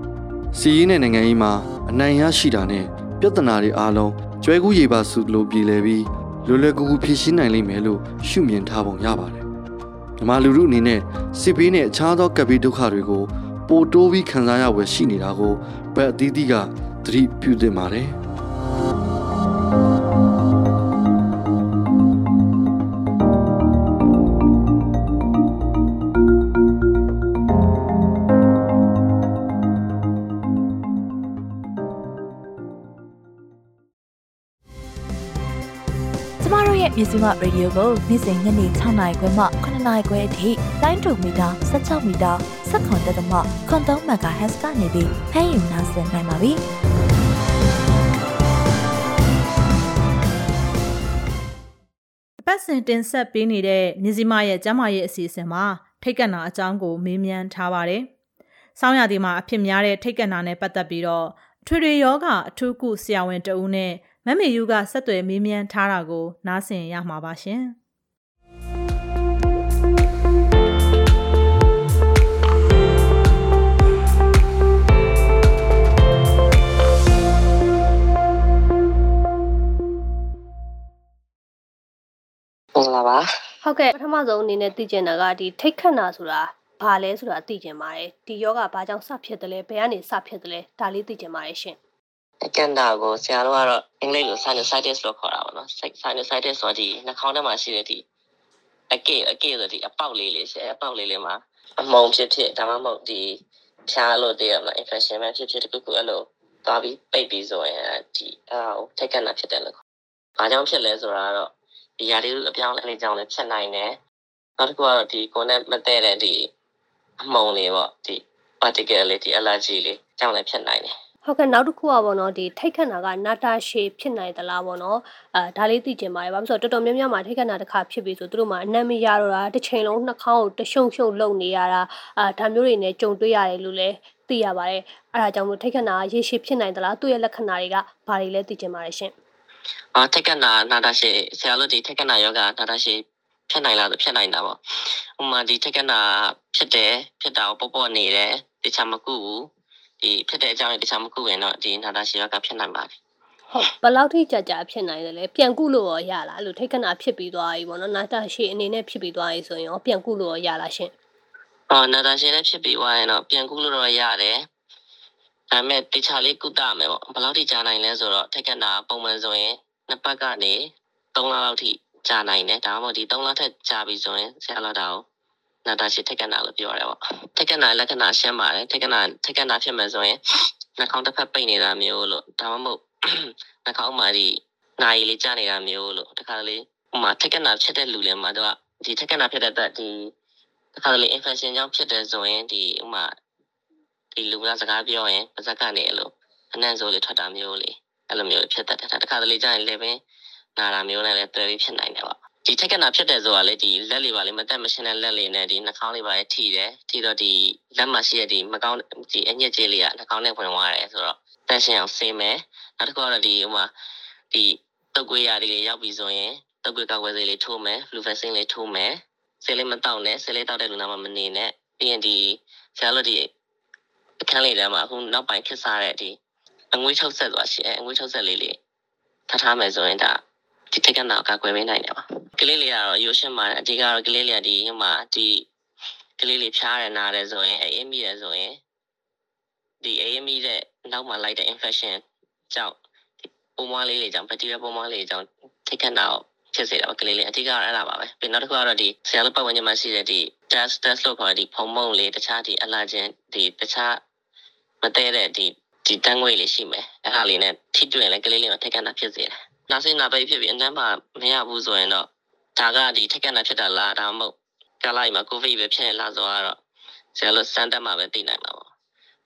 ။စစ်ရေးနဲ့နိုင်ငံရေးမှာအနိုင်ရရှိတာနဲ့ပြဿနာတွေအားလုံးကျွဲကူးရေပါစုလိုပြည်လဲပြီးလွယ်လွယ်ကူကူဖြေရှင်းနိုင်လိမ့်မယ်လို့ရှုမြင်ထားပုံရပါတယ်။မြန်မာလူထုအနေနဲ့စစ်ဘေးနဲ့အခြားသောကပ်ဘေးဒုက္ခတွေကိုပိုတိုးပြီးခံစားရဝယ်ရှိနေတာကိုဘက်အသီးသီးကသတိပြုသင့်ပါတယ်။။ ကျမတို့ရဲ့မြစီမရေဒီယိုကိုနေ့စဉ်ညနေ6နာရီခွဲမှ9နာရီခွဲအထိတိုင်းတူမီတာ16မီတာ7.3တက်သမခွန်3မဂါဟက်စ်ကနေပြီးဖမ်းယူနိုင်စင်နိုင်ပါပြီ။ပတ်စဉ်တင်ဆက်ပေးနေတဲ့မြစီမရဲ့ကျမ်းမာရေးအစီအစဉ်မှာထိတ်ကနာအကြောင်းကိုမေးမြန်းထားပါတယ်။ဆောင်းရာသီမှာအဖြစ်များတဲ့ထိတ်ကနာနဲ့ပတ်သက်ပြီးတော့ထွေထွေယောဂအထူးကုဆရာဝန်တဦးနဲ့ မမေယူကဆက်သွယ်မေးမြန်းထားတာကို နားဆင်ရမှာပါရှင်။မင်္ဂလာပါဟုတ်ကဲ့ပထမဆုံးအနေနဲ့သိချင်တာကဒီထိတ်ခတ်နာဆိုတာဘာလဲဆိုတာသိချင်ပါတယ်ဒီယောဂဘာကြောင့်စဖြစ်တယ်လဲဘယ်ကနေစဖြစ်တယ်လဲဒါလေးသိချင်ပါတယ်ရှင် အကန်တာကိုဆရာတို့ကတော့အင်္ဂလိပ်လို sinusitis လို့ခေါ်တာပါနော် sinusitis ဆိုတော့ဒီနှာခေါင်းထဲမှာရှိတဲ့ဒီအကေအကေဆိုဒီအပေါက်လေးလေးရှိအပေါက်လေးလေးမှာအမုံဖြစ်ဖြစ်ဒါမှမဟုတ်ဒီဖြားလို့တည်းရမှာ infection ပဲဖြစ်ဖြစ်တခုခုအဲ့လိုသွားပြီးပိတ်ပြီးဆိုရင်ဒီအဲဟိုထိတ်ခတ်နာဖြစ်တယ်လို့ခေါ်ဘာကြောင့်ဖြစ်လဲဆိုတာကတော့ဒီຢာလေးအပြောင်းအလဲကြောင့်လည်းဖြစ်နိုင်တယ်နောက်တစ်ခုကတော့ဒီကိုယ်နဲ့မတည့်တဲ့ဒီအမုံလေးပေါ့ဒီ particle လေးဒီ allergy လေးကြောင့်လည်းဖြစ်နိုင်တယ် ဟုတ်ကဲ့နောက်တစ်ခုကပေါ့နော်ဒီထိတ်ခတ်နာကနာတာရှည်ဖြစ်နိုင်သလားပေါ့နော်အဲဒါလေးသိချင်ပါတယ်ဘာလို့လဲဆိုတော့တော်တော်များများမှာထိတ်ခတ်နာတစ်ခါဖြစ်ပြီဆိုသူတို့မှာအနံ့မရတော့တာတစ်ချိန်လုံးနှာခေါင်းကိုတရှုံရှုံလုံနေရတာအာဒါမျိုးတွေနဲ့ကြုံတွေ့ရတယ်လို့လည်းသိရပါတယ်အဲဒါကြောင့်မို့ထိတ်ခဏရေရှည်ဖြစ်နိုင်သလားသူ့ရဲ့လက္ခဏာတွေကဘာတွေလဲသိချင်ပါတယ်ရှင်အာထိတ်ခဏနာတာရှည်ဆရာတို့ဒီထိတ်ခဏယောဂနာတာရှည်ဖြစ်နိုင်လားဆိုဖြစ်နိုင်တာပေါ့ဥမာဒီထိတ်ခဏဖြစ်တယ်ဖြစ်တာကိုပေါ့ပေါ့နေတယ်တခြားမကူဘူး ဒီဖြစ်တဲ့အကြောင်းတခြားမကူရင်တော့ဒီနာတာရှည်ယောဂဖြစ်နိုင်ပါတယ်ဟုတ်ဘယ်လောက်ထိကြာကြာဖြစ်နိုင်တယ်လဲပြန်ကုလို့ရောရလားအဲ့လိုထိတ်ခဏဖြစ်ပြီးသွားပြီပေါ့နော်နာတာရှည်အနေနဲ့ဖြစ်ပြီးသွားပြီဆိုရင်ရောပြန်ကုလို့ရောရလားရှင်အော်နာတာရှည်လည်းဖြစ်ပြီးသွားရင်တော့ပြန်ကုလို့တော့ရတယ်ဒါပေမဲ့တခြားလေးကုသမယ်ပေါ့ဘယ်လောက်ထိကြာနိုင်လဲဆိုတော့ထိတ်ခဏပုံမှန်ဆိုရင်နှစ်ပတ်ကနေ3လလောက်ထိကြာနိုင်တယ်ဒါမှမဟုတ်ဒီ3လထက်ကြာပြီဆိုရင်ဆရာလာတာကို နာတာရှည်ထိတ်ခဏလို့ပြောရတယ်ပေါ့ထိတ်ခဏလက္ခဏာရှင်းပါတယ်ထိတ်ခဏထိတ်ခဏဖြစ်မယ်ဆိုရင်နှာခေါင်းတစ်ဖက်ပိတ်နေတာမျိုးလို့ဒါမှမဟုတ်နှာခေါင်းမှာဒီနာရီလေးကျနေတာမျိုးလို့တခါလေဟိုမှာထက်ကနာဖြစ်တဲ့လူလည်းမှာတော့ဒီထက်ကနာဖြစ်တဲ့အတွက်ဒီတခါလေ infection ကြောင့်ဖြစ်တယ်ဆိုရင်ဒီဟိုမှာဒီလူကစကားပြောရင်ပါဇက်ကနေအဲ့လိုအနှံ့ဆိုးလေးထွက်တာမျိုးလေးအဲ့လိုမျိုးဖြစ်တတ်တယ်တခါလေကျရင်လည်းပင်နာတာမျိုးနဲ့လည်းတွဲပြီးဖြစ်နိုင်တယ်ပေါ့ ဒီထက်ကနာဖြစ်တဲ့ဆိုတာလေဒီလက်လေးပါလေမတက်မရှင်းတဲ့လက်လေးနဲ့ဒီနှာခေါင်းလေးပါလေထိတယ်ထိတော့ဒီလက်မှာရှိတဲ့ဒီမကောင်းဒီအညစ်အကြေးလေးကနှာခေါင်းနဲ့ဝင်သွားတယ်ဆိုတော့တန်ရှင်းအောင်ဆေးမယ်နောက်တစ်ခုကတော့ဒီဟိုမှာဒီတုတ်ကွေးရာတွေရောက်ပြီဆိုရင်တုတ်ကွေးကောက်ွယ်ဆေးလေးထိုးမယ်ဖလူဖက်ဆင်းလေးထိုးမယ်ဆေးလေးမတောက်နဲ့ဆေးလေးတောက်တဲ့လူနာမှမနေနဲ့ပြီးရင်ဒီဆရာတို့ဒီအခန်းလေးထဲမှာအခုနောက်ပိုင်းခက်စားတဲ့ဒီအငွေးချုပ်ဆက်သွားရှိတယ်အငွေးချုပ်ဆက်လေးလေးထားထားမယ်ဆိုရင်ဒါ ဒီထိတ်ကနာကကွယ်ပေးနိုင်တယ်ပါကလေးလေးကတော့ရိုးရှင်းပါတယ်အဓိကတော့ကလေးလေးကဒီဟိုမှာဒီကလေးလေးဖြားရနားတယ်ဆိုရင်အေးမိတယ်ဆိုရင်ဒီအေးမိတဲ့နောက်မှာလိုက်တဲ့ infection ကြောင့်ပုံမွားလေးတွေကြောင့် bacteria ပုံမွားလေးတွေကြောင့်ထိတ်ခဏတော့ဖြစ်စေတာပါကလေးလေးအဓိကတော့အဲ့ဒါပါပဲပြီးနောက်တစ်ခုကတော့ဒီဆရာတို့ပတ်ဝန်းကျင်မှာရှိတဲ့ဒီ test test လို့ခေါ်တဲ့ဒီဖုံမုံလေးတခြားဒီ allergen ဒီတခြားမတည့်တဲ့ဒီဒီတန်းငွေလေးရှိမယ်အဲ့ဒါလေးနဲ့ထိတွေ့ရင်လည်းကလေးလေးမှာထိတ်ခဏဖြစ်စေတယ် နောက်စိနာပိတ်ဖြစ်ပြီးအတန်းမှာမရဘူးဆိုရင်တော့ဒါကဒီထိတ်ခဏဖြစ်တာလားဒါမှမဟုတ်ကလိုက်မှာကိုဗစ်ပဲဖြစ်နေလားဆိုတော့ဆရာတို့စမ်းတက်မှပဲသိနိုင်မှာပေါ့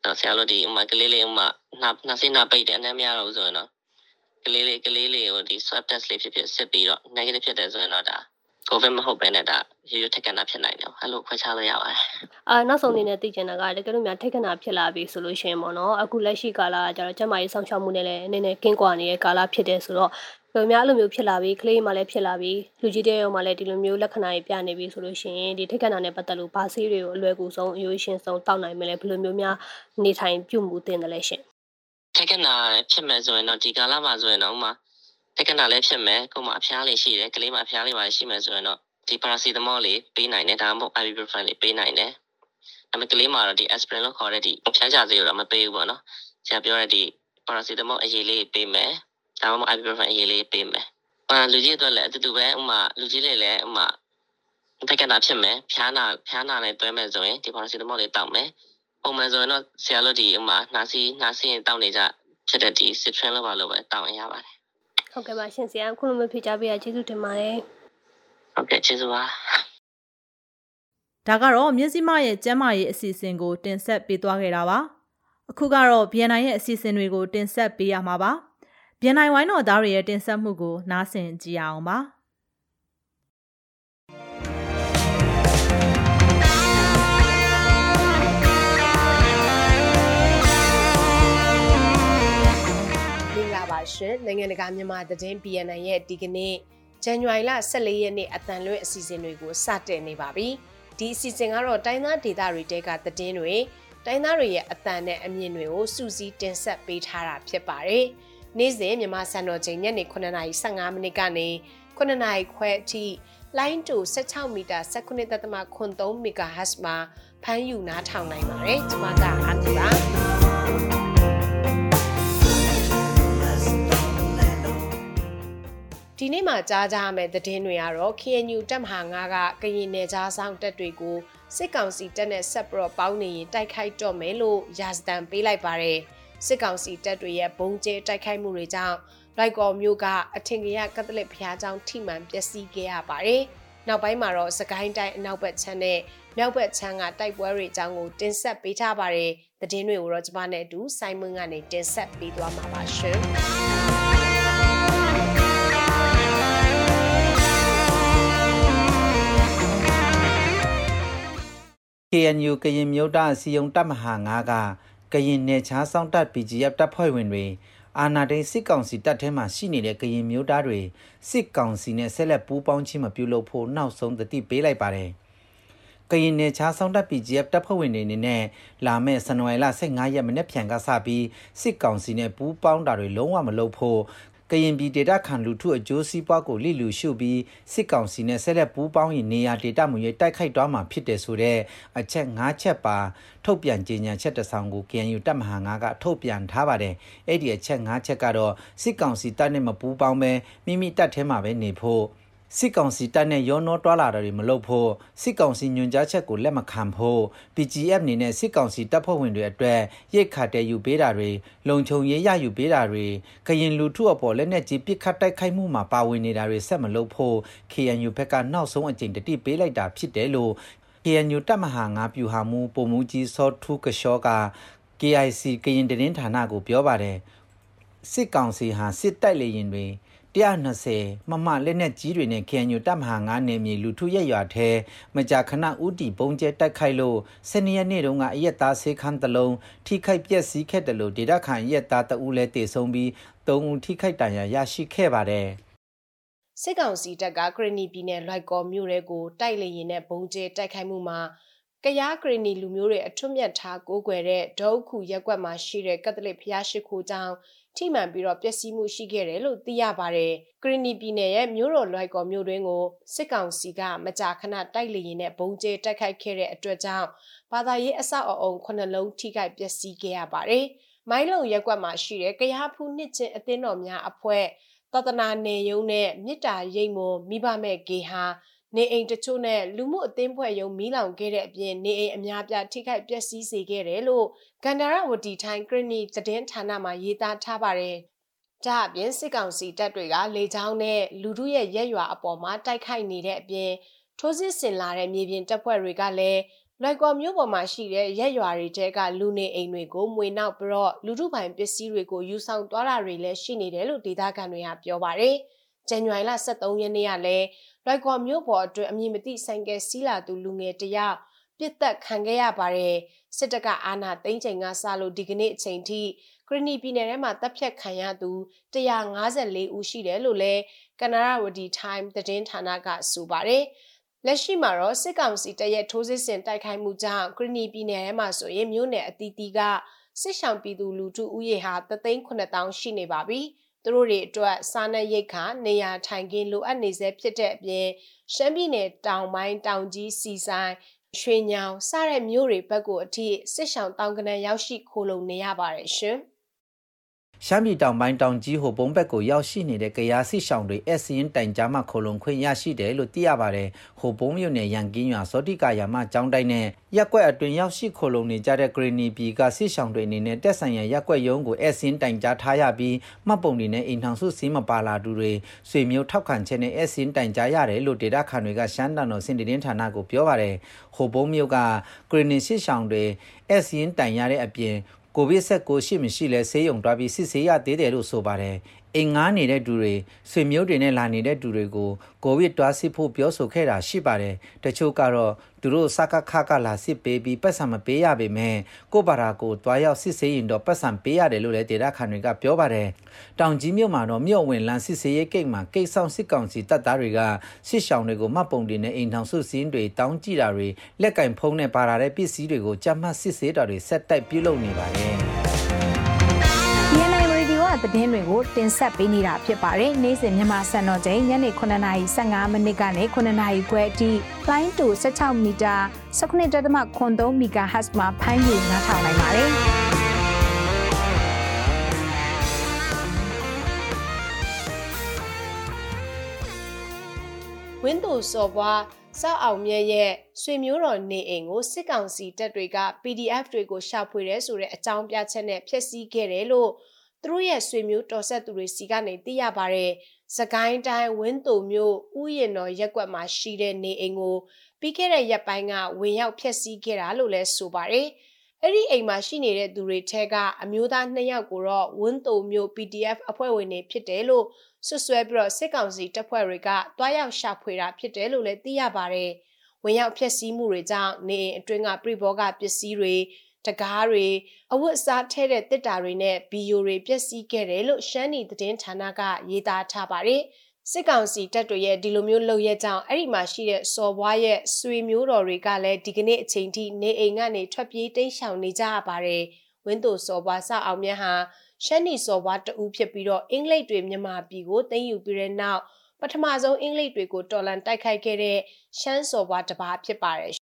တော့ဆရာတို့ဒီဥမာကလေးလေးဥမာနှနှစိနာပိတ်တယ်အနည်းမရတော့ဘူးဆိုရင်တော့ကလေးလေးကလေးလေးကိုဒီ swab test လေးဖြစ်ဖြစ်စစ်ပြီးတော့ negative ဖြစ်တယ်ဆိုရင်တော့ဒါ covid မဟုတ်ဘဲနဲ့ဒါရိုးရိုးထက်ကနာဖြစ်နိုင်တယ်အဲ့လိုခွဲခြားလို့ရပါတယ်အာနောက်ဆုံးအနေနဲ့သိချင်တာကတကယ်လို့များထက်ကနာဖြစ်လာပြီဆိုလို့ရှိရင်ပေါ့နော်အခုလက်ရှိကာလကကျတော့ကျမကြီးဆောင်ရှောက်မှုနဲ့လည်းအနေနဲ့ကင်းကွာနေတဲ့ကာလဖြစ်တယ်ဆိုတော့ဘယ်များအဲ့လိုမျိုးဖြစ်လာပြီကလေးမှလည်းဖြစ်လာပြီလူကြီးတဲ့ရောမှလည်းဒီလိုမျိုးလက္ခဏာတွေပြနေပြီဆိုလို့ရှိရင်ဒီထိတ်ခဏနဲ့ပတ်သက်လို့ဘာဆေးတွေကိုအလွယ်ကူဆုံးအယိုးရှင်းဆုံးတောက်နိုင်မလဲဘယ်လိုမျိုးများနေထိုင်ပြုမှုသင့်တယ်လဲရှင်ထိတ်ခဏဖြစ်မယ်ဆိုရင်တော့ဒီကာလမှာဆိုရင်တော့ဥမာ ထိတ်ခဏလည်းဖြစ်မယ်ကိုယ်မှာအဖျားလေးရှိတယ်ကလေးမှာအဖျားလေးပါရှိမယ်ဆိုရင်တော့ဒီပါရာစီတမောလေးပေးနိုင်တယ်ဒါမှမဟုတ် ibuprofen လေးပေးနိုင်တယ်ဒါပေမဲ့ကလေးမှာတော့ဒီ aspirin လို့ခေါ်တဲ့ဒီဖျားကြစေတော့မပေးဘူးပေါ့နော်ဆရာပြောတဲ့ဒီပါရာစီတမောအရေးလေးပေးမယ်ဒါမှမဟုတ် ibuprofen အရေးလေးပေးမယ်အာလူကြီးအတွက်လည်းအတူတူပဲဥမာလူကြီးလေးလည်းဥမာတက်ကနာဖြစ်မယ်ဖျားနာဖျားနာနဲ့တွဲမယ်ဆိုရင်ဒီပါရာစီတမောလေးတောက်မယ်ပုံမှန်ဆိုရင်တော့ဆရာတို့ဒီဥမာနှာစီးနှာစီးရင်တောက်နေကြဖြစ်တဲ့ဒီ citron လောက်ပါလို့ပဲတောက်ရင်ရပါတယ် ဟုတ်ကဲ့ပါရှင်ဆရာခုလိုမျိုးဖြေချပေးရကျေးဇူးတင်ပါတယ်ဟုတ်ကဲ့ကျေးဇူးပါဒါကတော့မြစည်းမရဲ့ကျမ်းမာရေးအစီအစဉ်ကို တင်ဆက်ပေးသွားခဲ့တာပါအခုကတော့ BNI ရဲ့အစီအစဉ်တွေကို တင်ဆက်ပေးရမှာပါ BNI ဝိုင်းတော်သားတွေရဲ့တင်ဆက်မှုကိုနားဆင်ကြည့်အောင်ပါ ရှင်နိုင်ငံတကာမြန်မာသတင်း BNN ရဲ့ဒီကနေ့ဇန်နဝါရီလ14ရက်နေ့အတန်လွဲ့အစီအစဉ်တွေကိုစတင်နေပါပြီဒီအစီအစဉ်ကတော့တိုင်းသားဒေသတွေတဲကသတင်းတွေတိုင်းသားတွေရဲ့အတန်နဲ့အမြင်တွေကိုစူးစီးတင်ဆက်ပေးထားတာဖြစ်ပါတယ်နေ့စဉ်မြန်မာစံတော်ချိန်ညနေ9:15မိနစ်ကနေ9:00နာရီခွဲအထိလိုင်းတူ16မီတာ19.3 MHz မှာဖမ်းယူနားထောင်နိုင်ပါတယ်ကျွန်မကအားတူပါ ဒီနေ့မှကြားကြရမယ့်သတင်းတွေကတော့ KNU တပ်မဟာ9ကကရင်နယ်ကြားဆောင်တပ်တွေကိုစစ်ကောင်စီတပ်နဲ့ဆက်ပြီးတော့ပေါင်းနေရင်တိုက်ခိုက်တော့မယ်လို့ရာဇသံပေးလိုက်ပါတယ်စစ်ကောင်စီတပ်တွေရဲ့ဘုံကျဲတိုက်ခိုက်မှုတွေကြောင့်လိုက်ကော်မျိုးကအထင်ကြီးကက်သလစ်ဘုရားကျောင်းထိမှန်ပျက်စီးခဲ့ရပါတယ်နောက်ပိုင်းမှာတော့စကိုင်းတိုင်းအနောက်ဘက်ခြမ်းနဲ့မြောက်ဘက်ခြမ်းကတိုက်ပွဲတွေအကြောင်းကိုတင်ဆက်ပေးထားပါတယ်သတင်းတွေကိုတော့ကျွန်မနဲ့အတူဆိုင်းမွန်းကနေတင်ဆက်ပေးသွားမှာပါရှင် KNU ကရင်မျိုးသားအစည်းအရုံးတပ်မဟာ9ကကရင်နယ်ခြားစောင့်တပ် PGF တပ်ဖွဲ့ဝင်တွေအာနာဒိန်စစ်ကောင်စီတပ်ထဲမှာရှိနေတဲ့ကရင်မျိုးသားတွေစစ်ကောင်စီနဲ့ဆက်လက်ပူးပေါင်းခြင်းမပြုလုပ်ဖို့နောက်ဆုံးတတိပေးလိုက်ပါတယ်ကရင်နယ်ခြားစောင့်တပ် PGF တပ်ဖွဲ့ဝင်တွေအနေနဲ့လာမယ့်ဇန်နဝါရီလ15ရက်မနေ့ပြန်ကစပြီးစစ်ကောင်စီနဲ့ပူးပေါင်းတာတွေလုံးဝမလုပ်ဖို့ ကရင်ပြည်ဒေတာခံလူထုအကျိုးစီးပွားကိုလိလူရှုပြီးစစ်ကောင်စီနဲ့ဆက်လက်ပူးပေါင်းရင်နေရာဒေတာမူရေးတိုက်ခိုက်သွားမှာဖြစ်တယ်ဆိုတဲ့အချက်၅ချက်ပါထုတ်ပြန်ကြေညာချက်တဆောင်ကို KNU တပ်မဟာ9ကထုတ်ပြန်ထားပါတယ်အဲ့ဒီအချက်၅ချက်ကတော့စစ်ကောင်စီတပ်နဲ့မပူးပေါင်းပဲမိမိတပ်ထဲမှာပဲနေဖို့ စစ်ကောင်စီတပ်နဲ့ရောနှောတွာလာတာတွေမလုပ်ဖို့စစ်ကောင်စီညွန်ကြားချက်ကိုလက်မခံဖို့ PGF နေနဲ့စစ်ကောင်စီတပ်ဖွဲ့ဝင်တွေအတွက်ရိတ်ခတ်တဲ့ယူပေးတာတွေလုံခြုံရေးရယူပေးတာတွေကရင်လူထုအပေါ်လက်နက်ကြီးပစ်ခတ်တိုက်ခိုက်မှုမှာပါဝင်နေတာတွေဆက်မလုပ်ဖို့ KNU ဘက်ကနောက်ဆုံးအကြိမ်တတိပေးလိုက်တာဖြစ်တယ်လို့ KNU တပ်မဟာငါပြူဟာမှုပုံမှုကြီးစောထူးကရှောက KIC ကရင်တရင်ဌာနကိုပြောပါတယ်စစ်ကောင်စီဟာစစ်တိုက်လေရင်တွေ 120မမလက်နက်ကြီးတွေနဲ့ KNU တပ်မဟာ9နယ်မြေလူထုရက်ရွာထဲမကြာခဏဥတီပုံကျဲတိုက်ခိုက်လို့စနေရက်နေ့တုန်းကအရက်သားဆေးခန်းတစ်လုံးထိခိုက်ပျက်စီးခဲ့တယ်လို့ဒေတာခန်ရက်သားတအူးလဲတည်ဆုံးပြီး၃ဦးထိခိုက်ဒဏ်ရာရရှိခဲ့ပါတယ်စစ်ကောင်စီတပ်ကဂရနီပြည်နယ်လိုက်ကော်မြို့ရဲကိုတိုက်လေရင်နဲ့ဘုံကျဲတိုက်ခိုက်မှုမှာကရားဂရနီလူမျိုးတွေအထွတ်မြတ်ထားကိုးကွယ်တဲ့ဒေါုခုရက်ကွက်မှာရှိတဲ့ကက်သလစ်ဘုရားရှိခိုးကျောင်း ထိမှန်ပြီးတော့ပျက်စီးမှုရှိခဲ့တယ်လို့သိရပါတယ်။ဂရနီပြည်နယ်ရဲ့မြို့တော်လွိုက်ကော်မြို့တွင်းကိုစစ်ကောင်စီကမကြာခဏတိုက်လေရင်နဲ့ဘုံကျဲတိုက်ခိုက်ခဲ့တဲ့အတွက်ကြောင့်ဘာသာရေးအဆောက်အအုံခုနှလုံးထိခိုက်ပျက်စီးခဲ့ရပါတယ်။မိုင်းလုံရက်ကွက်မှာရှိတဲ့ကရားဖူးနှစ်ချင်းအသင်းတော်များအဖွဲ့တသနာနေယုံနဲ့မြစ်တာရိတ်မွန်မိဘမဲ့ဂေဟာ နေအိမ်တချို့နဲ့လူမှုအသင်းဖွဲ့ယုံမီးလောင်ခဲ့တဲ့အပြင်နေအိမ်အများပြားထိခိုက်ပျက်စီးစေခဲ့တယ်လို့ကန္တာရဝတီထိုင်းဂရနီသတင်းဌာနမှရေးသားထားပါတယ်။ဒါအပြင်စစ်ကောင်စီတပ်တွေကလေကြောင်းနဲ့လူထုရဲ့ရက်ရွာအပေါ်မှာတိုက်ခိုက်နေတဲ့အပြင်ထိုးစစ်ဆင်လာတဲ့မြေပြင်တပ်ဖွဲ့တွေကလည်းလိုက်ကော်မြို့ပေါ်မှာရှိတဲ့ရက်ရွာတွေတဲကလူနေအိမ်တွေကိုမွေနောက်ပြီးတော့လူထုပိုင်ပစ္စည်းတွေကိုယူဆောင်သွားတာတွေလည်းရှိနေတယ်လို့ဒေသခံတွေကပြောပါတယ်။ ဇန်နဝါရီလ23ရက်နေ့ကလည်းလွိုက်ကော်မြို့ပေါ်အတွင်းအမည်မသိဆိုင်ကယ်စီးလာသူလူငယ်တယောက်ပြစ်သက်ခံခဲ့ရပါတယ်စစ်တပ်ကအာဏာသိမ်းချိန်ကစလို့ဒီကနေ့အချိန်ထိခရနီပြည်နယ်ထဲမှာတပ်ဖြတ်ခံရသူ154ဦးရှိတယ်လို့လည်းကနရာဝတီ time သတင်းဌာနကဆိုပါတယ်လက်ရှိမှာတော့စစ်ကောင်စီတရက်ထိုးစစ်ဆင်တိုက်ခိုက်မှုကြောင့်ခရနီပြည်နယ်ထဲမှာဆိုရင်မြို့နယ်အသီးသီးကစစ်ဆောင်ပြည်သူလူထုဦးရေဟာ3,900ရှိနေပါပြီ။ သူတို့တွေအတွက်စားနပ်ရိက္ခာနေရာထိုင်ခင်းလိုအပ်နေစေဖြစ်တဲ့အပြင်ရှမ်းပြည်နယ်တောင်ပိုင်းတောင်ကြီးစီဆိုင်ရွှေညောင်စတဲ့မြို့တွေဘက်ကိုအထိစစ်ဆောင်တောင်ကနန်ရောက်ရှိခိုးလုံနေရပါတယ်ရှင်။ ရှမ်းပြည်တောင်ပိုင်းတောင်ကြီးဟိုပုံးဘက်ကိုရောက်ရှိနေတဲ့ကရားစီရှောင်းတွေအစင်းတိုင်ကြားမှခိုလုံခွင့်ရရှိတယ်လို့သိရပါတယ်။ဟိုပုံးမြို့နယ်ရန်ကင်းရွာစောတိကာယာမကျောင်းတိုင်းနဲ့ရက်ကွက်အတွင်းရောက်ရှိခိုလုံနေကြတဲ့ဂရီနီပီကစီရှောင်းတွေအနေနဲ့တက်ဆိုင်ရရက်ကွက်ရုံးကိုအစင်းတိုင်ကြားထားရပြီးမှတ်ပုံတွေနဲ့အိမ်ထောင်စုစည်းမပါလာသူတွေဆွေမျိုးထောက်ခံချက်နဲ့အစင်းတိုင်ကြားရတယ်လို့ဒေတာခန်တွေကရှမ်းတန်တော်စင်တင်းဌာနကိုပြောပါတယ်။ဟိုပုံးမြို့ကဂရီနီစီရှောင်းတွေအစင်းတိုင်ရတဲ့အပြင် ကိုဗစ်ဆက်ကိုရှိမရှိလဲဆေးရုံတွားပြီးစစ်ဆေးရသေးတယ်လို့ဆိုပါတယ် အိမ်ငားနေတဲ့သူတွေဆွေမျိုးတွေနဲ့လာနေတဲ့သူတွေကိုကိုဗစ်တွားစစ်ဖို့ပြောဆိုခဲ့တာရှိပါတယ်တချို့ကတော့သူတို့စကခကလာစစ်ပေးပြီးပတ်စံမပေးရပေမဲ့ကိုပါရာကိုတွားရောက်စစ်ဆေးရင်တော့ပတ်စံပေးရတယ်လို့လည်းဒေတာခန်တွေကပြောပါတယ်တောင်ကြီးမြို့မှာတော့မြို့ဝင်လန်စစ်ဆေးရေးကိတ်မှာကိတ်ဆောင်စစ်ကောင်စီတပ်သားတွေကစစ်ရှောင်းတွေကိုမှတ်ပုံတင်နဲ့အိမ်ထောင်စုစည်းတွေတောင်းကြည့်တာတွေလက်ကင်ဖုံးနဲ့ပါလာတဲ့ပစ္စည်းတွေကိုကြမ်းမှတ်စစ်ဆေးတာတွေဆက်တိုက်ပြုလုပ်နေပါတယ် သတင်းတွေကိုတင်ဆက်ပေးနေတာဖြစ်ပါတယ်။နေ့စဉ်မြန်မာစံတော်ချိန်ညနေ9:15မိနစ်ကနေ9:00ခွဲအထိလိုင်းတူ16မီတာ19.3 MHz မှာဖမ်းယူနားထောင်နိုင်ပါတယ်။ဝင်းသူစော်ဘွားစောက်အောင်မြတ်ရဲ့ဆွေမျိုးတော်နေအိမ်ကိုစစ်ကောင်စီတပ်တွေက PDF တွေကိုရှာဖွေရဲဆိုတဲ့အကြောင်းပြချက်နဲ့ဖျက်ဆီးခဲ့တယ်လို့ သူတို့ရဲ့ဆွေမျိုးတော်ဆက်သူတွေစီကနေသိရပါတယ်။စကိုင်းတိုင်းဝင်းတုံမြို့ဥယျာဉ်တော်ရက်ကွက်မှာရှိတဲ့နေအိမ်ကိုပြီးခဲ့တဲ့ရက်ပိုင်းကဝင်ရောက်ဖျက်ဆီးခဲ့တာလို့လည်းဆိုပါတယ်။အဲ့ဒီအိမ်မှာရှိနေတဲ့သူတွေထဲကအမျိုးသား2ယောက်ကိုတော့ဝင်းတုံမြို့ PDF အဖွဲ့ဝင်တွေဖြစ်တယ်လို့ဆွဆွဲပြီးတော့စစ်ကောင်စီတပ်ဖွဲ့တွေကတွားရောက်ရှာဖွေတာဖြစ်တယ်လို့လည်းသိရပါတယ်။ဝင်ရောက်ဖျက်ဆီးမှုတွေကြောင့်နေအိမ်အတွင်းကပြိဘောကပစ္စည်းတွေ တကားတွေအဝတ်အစားထဲတဲ့တစ်တာတွေနဲ့ဗီယိုတွေပျက်စီးခဲ့တယ်လို့ရှမ်းနီသတင်းဌာနကရေးသားထားပါတယ်စစ်ကောင်စီတပ်တွေရဲ့ဒီလိုမျိုးလုပ်ရကြောင်းအဲ့ဒီမှာရှိတဲ့စော်ဘွားရဲ့ဆွေမျိုးတော်တွေကလည်းဒီကနေ့အချိန်ထိနေအိမ်ကနေထွက်ပြေးတိမ်းရှောင်နေကြရပါတယ်ဝင်းတို့စော်ဘွားစအောင်မြတ်ဟာရှမ်းနီစော်ဘွားတဦးဖြစ်ပြီးတော့အင်္ဂလိပ်တွေမြန်မာပြည်ကိုသိမ်းယူပြီးတဲ့နောက်ပထမဆုံးအင်္ဂလိပ်တွေကိုတော်လန်တိုက်ခိုက်ခဲ့တဲ့ရှမ်းစော်ဘွားတစ်ပါးဖြစ်ပါတယ်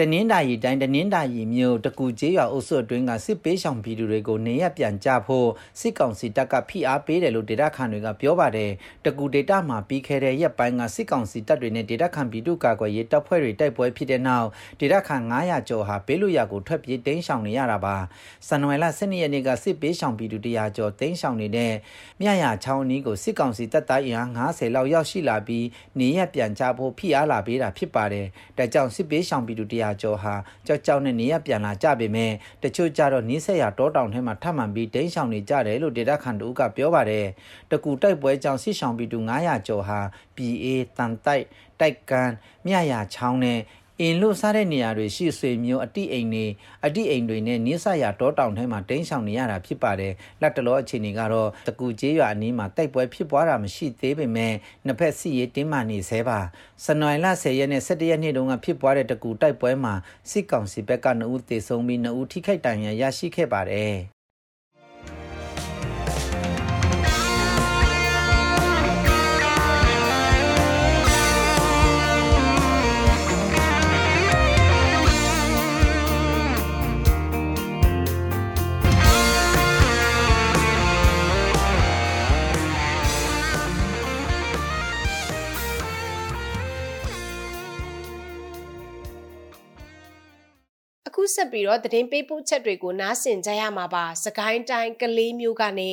တနင်္သာရီတိုင်းတနင်္သာရီမြို့တကူကျေးရွာအုပ်စုအတွင်းကစစ်ပေးဆောင်ပြည်သူတွေကိုနေရပြန်ကြဖို့စစ်ကောင်စီတပ်ကဖိအားပေးတယ်လို့ဒေတာခန်တွေကပြောပါတယ်တကူဒေတာမှာပြီးခဲ့တဲ့ရက်ပိုင်းကစစ်ကောင်စီတပ်တွေနဲ့ဒေတာခန်ပြည်သူ့ကာကွယ်ရေးတပ်ဖွဲ့တွေတိုက်ပွဲဖြစ်တဲ့နောက်ဒေတာခန်900ကျော်ဟာပေးလို့ရကိုထွက်ပြေးတိမ်းရှောင်နေရတာပါစန်နွယ်လ12ရက်နေ့ကစစ်ပေးဆောင်ပြည်သူ100ကျော်တိမ်းရှောင်နေတဲ့မြရချောင်းနီးကိုစစ်ကောင်စီတပ်သားအင်အား90လောက်ရောက်ရှိလာပြီးနေရပြန်ကြဖို့ဖိအားလာပေးတာဖြစ်ပါတယ်ဒါကြောင့်စစ်ပေးဆောင်ပြည်သူ100 100ကျော်ဟာကြောက်ကြောက်နဲ့နေရပြန်လာကြပေမဲ့တချို့ကြတော့နီးစက်ရတောတောင်ထဲမှာထပ်မံပြီးဒိန်းဆောင်နေကြတယ်လို့ဒေတာခန်တူကပြောပါတယ်တကူတိုက်ပွဲကြောင့်စစ်ဆောင်ပြည်သူ900ကျော်ဟာ PA တန်တိုက်တိုက်ကန်မြရချောင်းနဲ့ အင်လို့စားတဲ့နေရာတွေရှိဆွေမျိုးအတိအိမ်တွေအတိအိမ်တွေနဲ့နိစ္စရာတောတောင်ထဲမှာတင်းဆောင်နေရတာဖြစ်ပါတယ်လက်တလောအခြေအနေကတော့တကူကျေးရွာအနီးမှာတိုက်ပွဲဖြစ်ပွားတာမရှိသေးပေမဲ့နှစ်ဖက်စီရေးတင်းမာနေသေးပါစနွိုင်လ10ရက်နဲ့17ရက်နေ့တုန်းကဖြစ်ပွားတဲ့တကူတိုက်ပွဲမှာစစ်ကောင်စီဘက်က2ဦးသေဆုံးပြီး2ဦးထိခိုက်ဒဏ်ရာရရှိခဲ့ပါတယ် ဆက်ပြီးတော့သတင်းပေးပို့ချက်တွေကိုနားဆင်ကြရမှာပါစကိုင်းတိုင်းကလေးမျိုးကနေ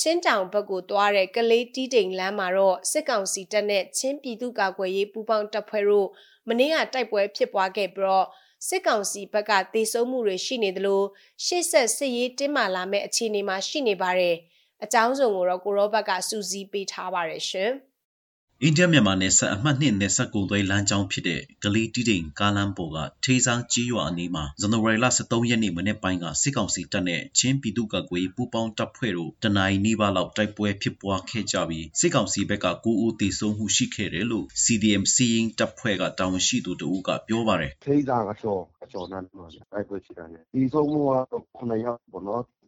ချင်းတောင်ဘက်ကိုသွားတဲ့ကလေးတီးတိမ်လမ်းမှာတော့စစ်ကောင်စီတပ်နဲ့ချင်းပြည်သူ့ကာကွယ်ရေးပူးပေါင်းတပ်ဖွဲ့တို့မနေ့ကတိုက်ပွဲဖြစ်ပွားခဲ့ပြီးတော့စစ်ကောင်စီဘက်ကတေဆုံးမှုတွေရှိနေသလိုရှေ့ဆက်စစ်ရေးတင်းမာလာမဲ့အခြေအနေမှာရှိနေပါတယ်အကြောင်းစုံကိုတော့ကိုရောဘက်ကစူးစီးပေးထားပါတယ်ရှင်။ အိန္ဒိယမြန်မာနယ်စပ်အမှတ်နှစ်နယ်စပ်ကုန်သွယ်လမ်းကြောင်းဖြစ်တဲ့ကလေးတီးတိမ်ကားလမ်းပေါ်ကထေးဆောင်ကြီးရွာအနီးမှာဇန်နဝါရီလ23ရက်နေ့မနေ့ပိုင်းကစစ်ကောင်စီတပ်နဲ့ချင်းပြည်သူ့ကာကွယ်ရေးပူးပေါင်းတပ်ဖွဲ့တို့တနင်္လာနေ့ပါလောက်တိုက်ပွဲဖြစ်ပွားခဲ့ကြပြီးစစ်ကောင်စီဘက်က9ဦးသေဆုံးမှုရှိခဲ့တယ်လို့ CDM စီရင်တပ်ဖွဲ့ကတာဝန်ရှိသူတို့ကပြောပါတယ်ထေးဆောင်အကျော်အကျော်နားမှာတိုက်ပွဲဖြစ်တာနဲ့ဒီဆုံးမှုကတော့9ယောက်ပေါ့နော်။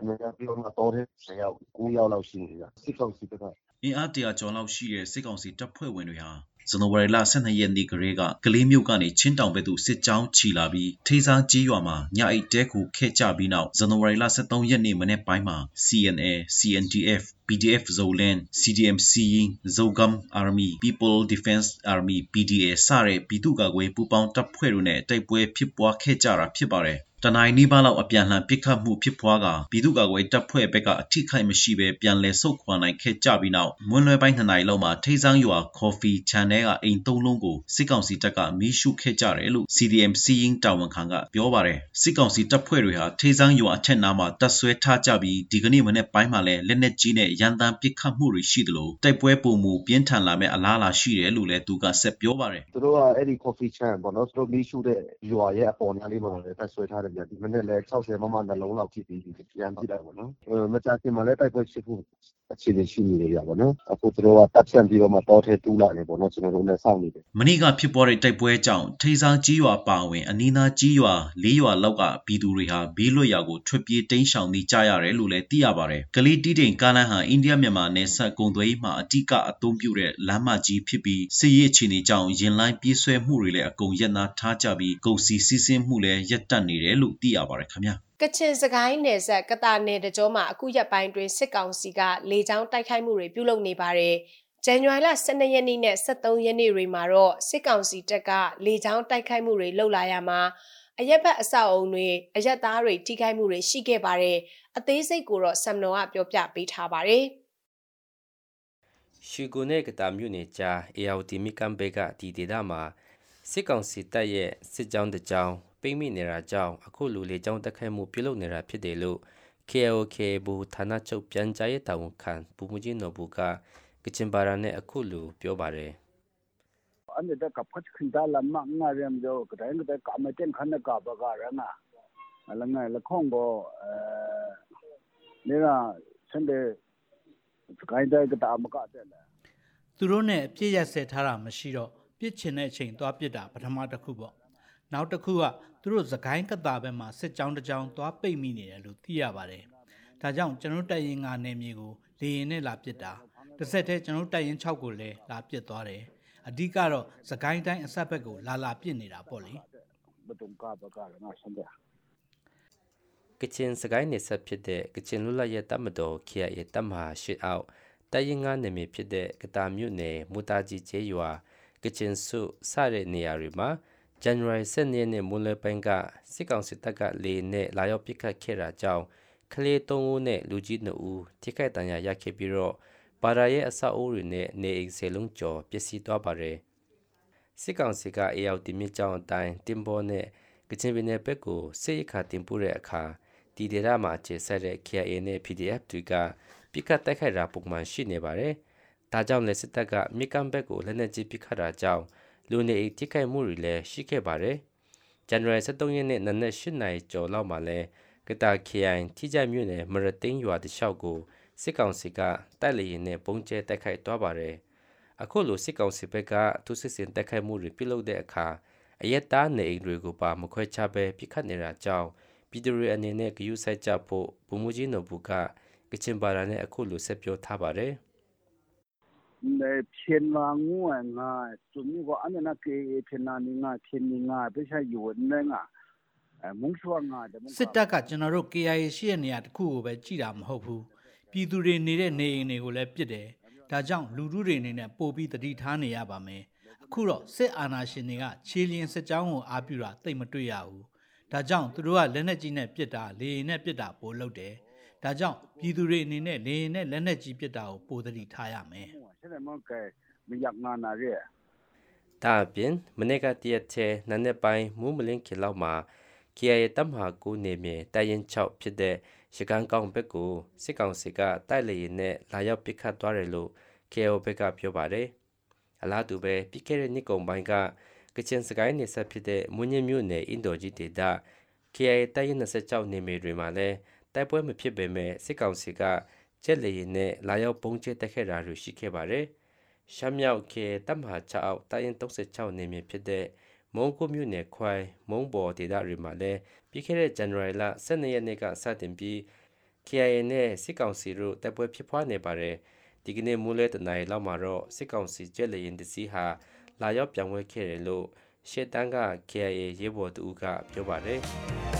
9ယောက်ပြီးတော့မှတောထဲ2ယောက်9ယောက်လောက်ရှိနေတာစစ်ကောင်စီဘက်က အင်အားတရာကျော်လောက်ရှိတဲ့စစ်ကောင်စီတပ်ဖွဲ့ဝင်တွေဟာဇန်နဝါရီလ12ရက်နေ့ကလေးကကလေးမျိုးကနေချင်းတောင်ဘက်သို့စစ်ကြောင်းချီလာပြီးထေးစားကြီးရွာမှာညအိတ်တဲခုခဲ့ကြပြီးနောက်ဇန်နဝါရီလ13ရက်နေ့မနေ့ပိုင်းမှာ CNA, CNDF, PDF Zoland, CDM Seeing, Zogam Army, People Defense Army, PDA စတဲ့ပြည်သူ့ကာကွယ်ပူးပေါင်းတပ်ဖွဲ့တို့နဲ့တိုက်ပွဲဖြစ်ပွားခဲ့ကြတာဖြစ်ပါတယ်တနိုင်နီးပါးလောက်အပြန်လှန်ပစ်ခတ်မှုဖြစ်ပွားကပြည်သူ့ကာကွယ်တပ်ဖွဲ့ဘက်ကအထိခိုက်မရှိဘဲပြန်လည်ဆုတ်ခွာနိုင်ခဲ့ကြပြီးနောက်မွန်းလွဲပိုင်း2နာရီလောက်မှာထိန်းဆောင်ရွာ Coffee Channel ကအိမ်သုံးလုံးကိုစစ်ကောင်စီတပ်ကမီးရှို့ခဲ့ကြတယ်လို့ CDM စီရင်တာဝန်ခံကပြောပါတယ်စစ်ကောင်စီတပ်ဖွဲ့တွေဟာထိန်းဆောင်ရွာအထက်နားမှာတပ်ဆွဲထားကြပြီးဒီကနေ့မနေ့ပိုင်းမှာလည်းလက်နက်ကြီးနဲ့ရန်တမ်းပစ်ခတ်မှုတွေရှိသလိုတိုက်ပွဲပုံမူပြင်းထန်လာမဲ့အလားအလာရှိတယ်လို့လည်းသူကဆက်ပြောပါတယ်သူတို့ကအဲ့ဒီ Coffee Channel ပေါ့နော်သူတို့မီးရှို့တဲ့ရွာရဲ့အပေါ်နားလေးမှာလည်းတပ်ဆွဲထားတယ်ဗျဒီမနေ့လည်း60မမနှလုံးလောက်ဖြစ်ပြီးပြန်ပြလိုက်ပေါ့နော်မကြခင်မှာလည်းတိုက်ပွဲဖြစ်ဖို့ အခြေအနေရှိနေရပါတော့အခုသူတို့ကတပ်ဖြန့်ပြီးတော့မှတောထဲတူးလာတယ်ပေါ့နော်ကျွန်တော်တို့လည်းစောင့်နေတယ်မနေ့ကဖြစ်ပေါ်တဲ့တိုက်ပွဲကြောင့်ထိစားကြီးရွာပါဝင်အနီးနားကြီးရွာလေးရွာလောက်ကပြည်သူတွေဟာဘေးလွတ်ရာကိုထွက်ပြေးတိမ်းရှောင်နေကြရတယ်လို့လည်းသိရပါတယ်ကလေးတီးတိမ်ကားလမ်းဟာအိန္ဒိယမြန်မာနယ်စပ်ကုန်သွယ်ရေးမှာအတိကအသုံးပြုတဲ့လမ်းမကြီးဖြစ်ပြီးစစ်ရေးအခြေအနေကြောင့်ရင်လိုင်းပြေးဆွဲမှုတွေလည်းအကုန်ရပ်နားထားကြပြီးကုန်စည်စီးဆင်းမှုလည်းရပ်တန့်နေတယ်လို့သိရပါတယ်ခင်ဗျာ ကချင်စကိုင်းနယ်ဆက်ကတာနယ်တကြောမှာအခုရက်ပိုင်းတွင်စစ်ကောင်စီကလေကြောင်းတိုက်ခိုက်မှုတွေပြုလုပ်နေပါတယ်။ဇန်နဝါရီလ12ရက်နေ့နဲ့13ရက်နေ့တွေမှာတော့စစ်ကောင်စီတပ်ကလေကြောင်းတိုက်ခိုက်မှုတွေလှုပ်လာရမှာအရက်ဘက်အဆောက်အုံတွေအရက်သားတွေထိခိုက်မှုတွေရှိခဲ့ပါတယ်။အသေးစိတ်ကိုတော့ဆမ်နော်ကပြောပြပေးထားပါတယ်။ရှီကိုနဲ့ကတာမြို့နယ်ကြားအေယာဝတီမီကန်ဘေကဒီဒေတာမှာစစ်ကောင်စီတပ်ရဲ့စစ်ကြောင်းတကြောင်း ပိတ်မိနေတာကြောင့်အခုလူလေကြောင်းတက်ခိုက်မှုပြုလုပ်နေတာဖြစ်တယ်လို့ KOK ဘူဌာနချုပ်ပြန်ကြားရေးတာဝန်ခံဘူမကြီးနော်ဘူးကကချင်ဘာသာနဲ့အခုလူပြောပါတယ်อันนี้ได้กับพัชขึ้นได้ละมั่งงาเรียมเดียวก็ได้ก็ได้กาไม่เต้นขันกาบกาแล้วนะ langai la khong go ne ga chen de sky dai ga ta ma ka de la သူတို့နဲ့အပြစ်ရက်ဆက်ထားတာမရှိတော့ပြစ်ချင်တဲ့အချိန်သွားပြစ်တာပထမတစ်ခုပေါ့ နောက်တစ်ခုကသူတို့သခိုင်းကတာဘက်မှာစစ်ကြောင်းတစ်ကြောင်းသွားပိတ်မိနေတယ်လို့သိရပါတယ်ဒါကြောင့်ကျွန်တော်တိုက်ရင်ကနေမြေကိုလေရင်နဲ့လာပစ်တာတစ်ဆက်တည်းကျွန်တော်တိုက်ရင်6ကိုလည်းလာပစ်သွားတယ်အဓိကတော့သခိုင်းတိုင်းအဆက်ဘက်ကိုလာလာပစ်နေတာပေါ့လေ ba tung ka ba ka na san de ကချင်စကိုင်းနေဆက်ဖြစ်တဲ့ကချင်လူလရဲ့တမတော်ခရရဲ့တမဟာရှစ်အောက်တိုင်ရင်ငါနေမဖြစ်တဲ့ကတာမြို့နယ်မူတာကြီးကျေးရွာကချင်စုစတဲ့နေရာတွေမှာ January 7ရက်နေ့မွန်းလွဲပိုင်းကစစ်ကောင်စစ်တပ်ကလေနဲ့လာရောက်ပစ်ခတ်ခဲ့တာကြောင့်ကလေး၃ဦးနဲ့လူကြီး2ဦးထိခိုက်ဒဏ်ရာရခဲ့ပြီးတော့ပါရာရဲ့အဆောက်အဦတွေနဲ့နေအိမ်စေလုံးကျော်ပျက်စီးသွားပါတယ်စစ်ကောင်စီကအေယောက်တီမြစ်ကြောင်းအတိုင်းတင်ပေါ်နဲ့ကချင်ပြည်နယ်ဘက်ကိုစစ်ရခါတင်ပို့တဲ့အခါဒီဒေသမှာခြေဆက်တဲ့ KIA နဲ့ PDF တွေကပြစ်ခတ်တိုက်ခိုက်တာပုံမှန်ရှိနေပါတယ်။ဒါကြောင့်လည်းစစ်တပ်ကမြေကမ်းဘက်ကိုလက်နက်ကြီးပစ်ခတ်တာကြောင့် လူနေအိမ်ထိခိုက်မှုတွေလည်းရှိခဲ့ပါတယ်။ January 23ရက်နေ့နနက်8နာရီကျော်လောက်မှာလဲကတာ KI ထိကြမြို့နယ်မရသိန်းရွာတလျှောက်ကိုစစ်ကောင်စီကတိုက်လေရင်နဲ့ပုံကျဲတိုက်ခိုက်သွားပါတယ်။အခုလိုစစ်ကောင်စီဘက်ကသူစစ်စင်တိုက်ခိုက်မှုတွေပြုလုပ်တဲ့အခါအရက်သားနေအိမ်တွေကိုပါမခွဲခြားပဲပြစ်ခတ်နေတာကြောင့်ပြည်သူတွေအနေနဲ့ဂယုစိုက်ကြဖို့ဗိုလ်မှူးကြီးနိုဘူးကကချင်ဘာသာနဲ့အခုလိုဆက်ပြောထားပါတယ်။နေ 偏လာငူငါသူမျိုးကအနနာကေ偏နာနေငါ偏နေငါပြချယူနေငါမုံဆွာငါစစ်တပ်ကကျွန်တော်တို့ KIA ရှိတဲ့နေရာတစ်ခုကိုပဲကြည်တာမဟုတ်ဘူးပြည်သူတွေနေတဲ့နေအိမ်တွေကိုလည်းပြစ်တယ်ဒါကြောင့်လူထုတွေအနေနဲ့ပို့ပြီးတတိထားနေရပါမယ်အခုတော့စစ်အာဏာရှင်တွေကခြေလျင်စစ်ကြောင်းကိုအားပြုတာတိတ်မတွေ့ရဘူးဒါကြောင့်သူတို့ကလက်နက်ကြီးနဲ့ပစ်တာလေရင်နဲ့ပစ်တာပိုလုပ်တယ်ဒါကြောင့်ပြည်သူတွေအနေနဲ့လေရင်နဲ့လက်နက်ကြီးပစ်တာကိုပိုသတိထားရမယ်မရငါနာရဲ ဒါအပြင်မနေ့ကတရက်ချေနန်းနဲ့ပိုင်းမူးမလင်းခေလောက်မှာ KIA တမဟာကူနေမြေတိုင်ရင်6ဖြစ်တဲ့ရကန်ကောင်ဘက်ကိုစစ်ကောင်စီကတိုက်လေရင်နဲ့လာရောက်ပစ်ခတ်သွားတယ်လို့ KIO ဘက်ကပြောပါတယ်အလားတူပဲပြီးခဲ့တဲ့နှစ်ကုန်ပိုင်းကကချင်စကိုင်းနေဆက်ဖြစ်တဲ့မွန်းညင်းမြို့နယ်အင်ဒိုဂျီဒေတာ KIA တိုင်ရင်26နေမြေတွေမှာလည်းတိုက်ပွဲမဖြစ်ပေမဲ့စစ်ကောင်စီက ကျက်လေရင်နဲ့လာရောက်ပုံကျဲတက်ခဲ့တာတွေရှိခဲ့ပါတယ်ရှမ်းမြောက်ကေတမဟာ6အောက်တိုင်ရင်36နေမြေဖြစ်တဲ့မုံကိုမြို့နယ်ခွိုင်မုံဘော်ဒေသတွေမှာလည်းပြီးခဲ့တဲ့ January လ12ရက်နေ့ကစတင်ပြီး KIA နဲ့စစ်ကောင်စီတို့တပ်ပွဲဖြစ်ပွားနေပါတယ်ဒီကနေ့မိုးလဲတနင်္လာလောက်မှာတော့စစ်ကောင်စီကျက်လရင်တစီဟာလာရောက်ပြောင်းလဲခဲ့တယ်လို့ရှေ့တန်းက KIA ရေဘော်တူကပြောပါတယ်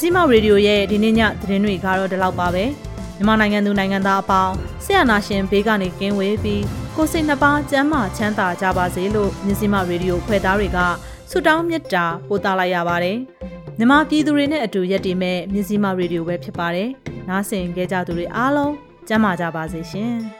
မြစည်းမောက်ရေဒီယိုရဲ့ဒီနေ့ညသတင်းတွေကတော့ဒီလောက်ပါပဲမြန်မာနိုင်ငံသူနိုင်ငံသားအပေါင်းဆရာနာရှင်ဘေးကနေကင်းဝေးပြီးကိုစိတ်နှပါကျန်းမာချမ်းသာကြပါစေလို့မြစည်းမောက်ရေဒီယိုဖွဲ့သားတွေကဆုတောင်းမေတ္တာပို့သလိုက်ရပါတယ်မြန်မာပြည်သူတွေနဲ့အတူရက်တည်မဲ့မြစည်းမောက်ရေဒီယိုပဲဖြစ်ပါတယ်နားဆင်ကြကြသူတွေအားလုံးကျန်းမာကြပါစေရှင်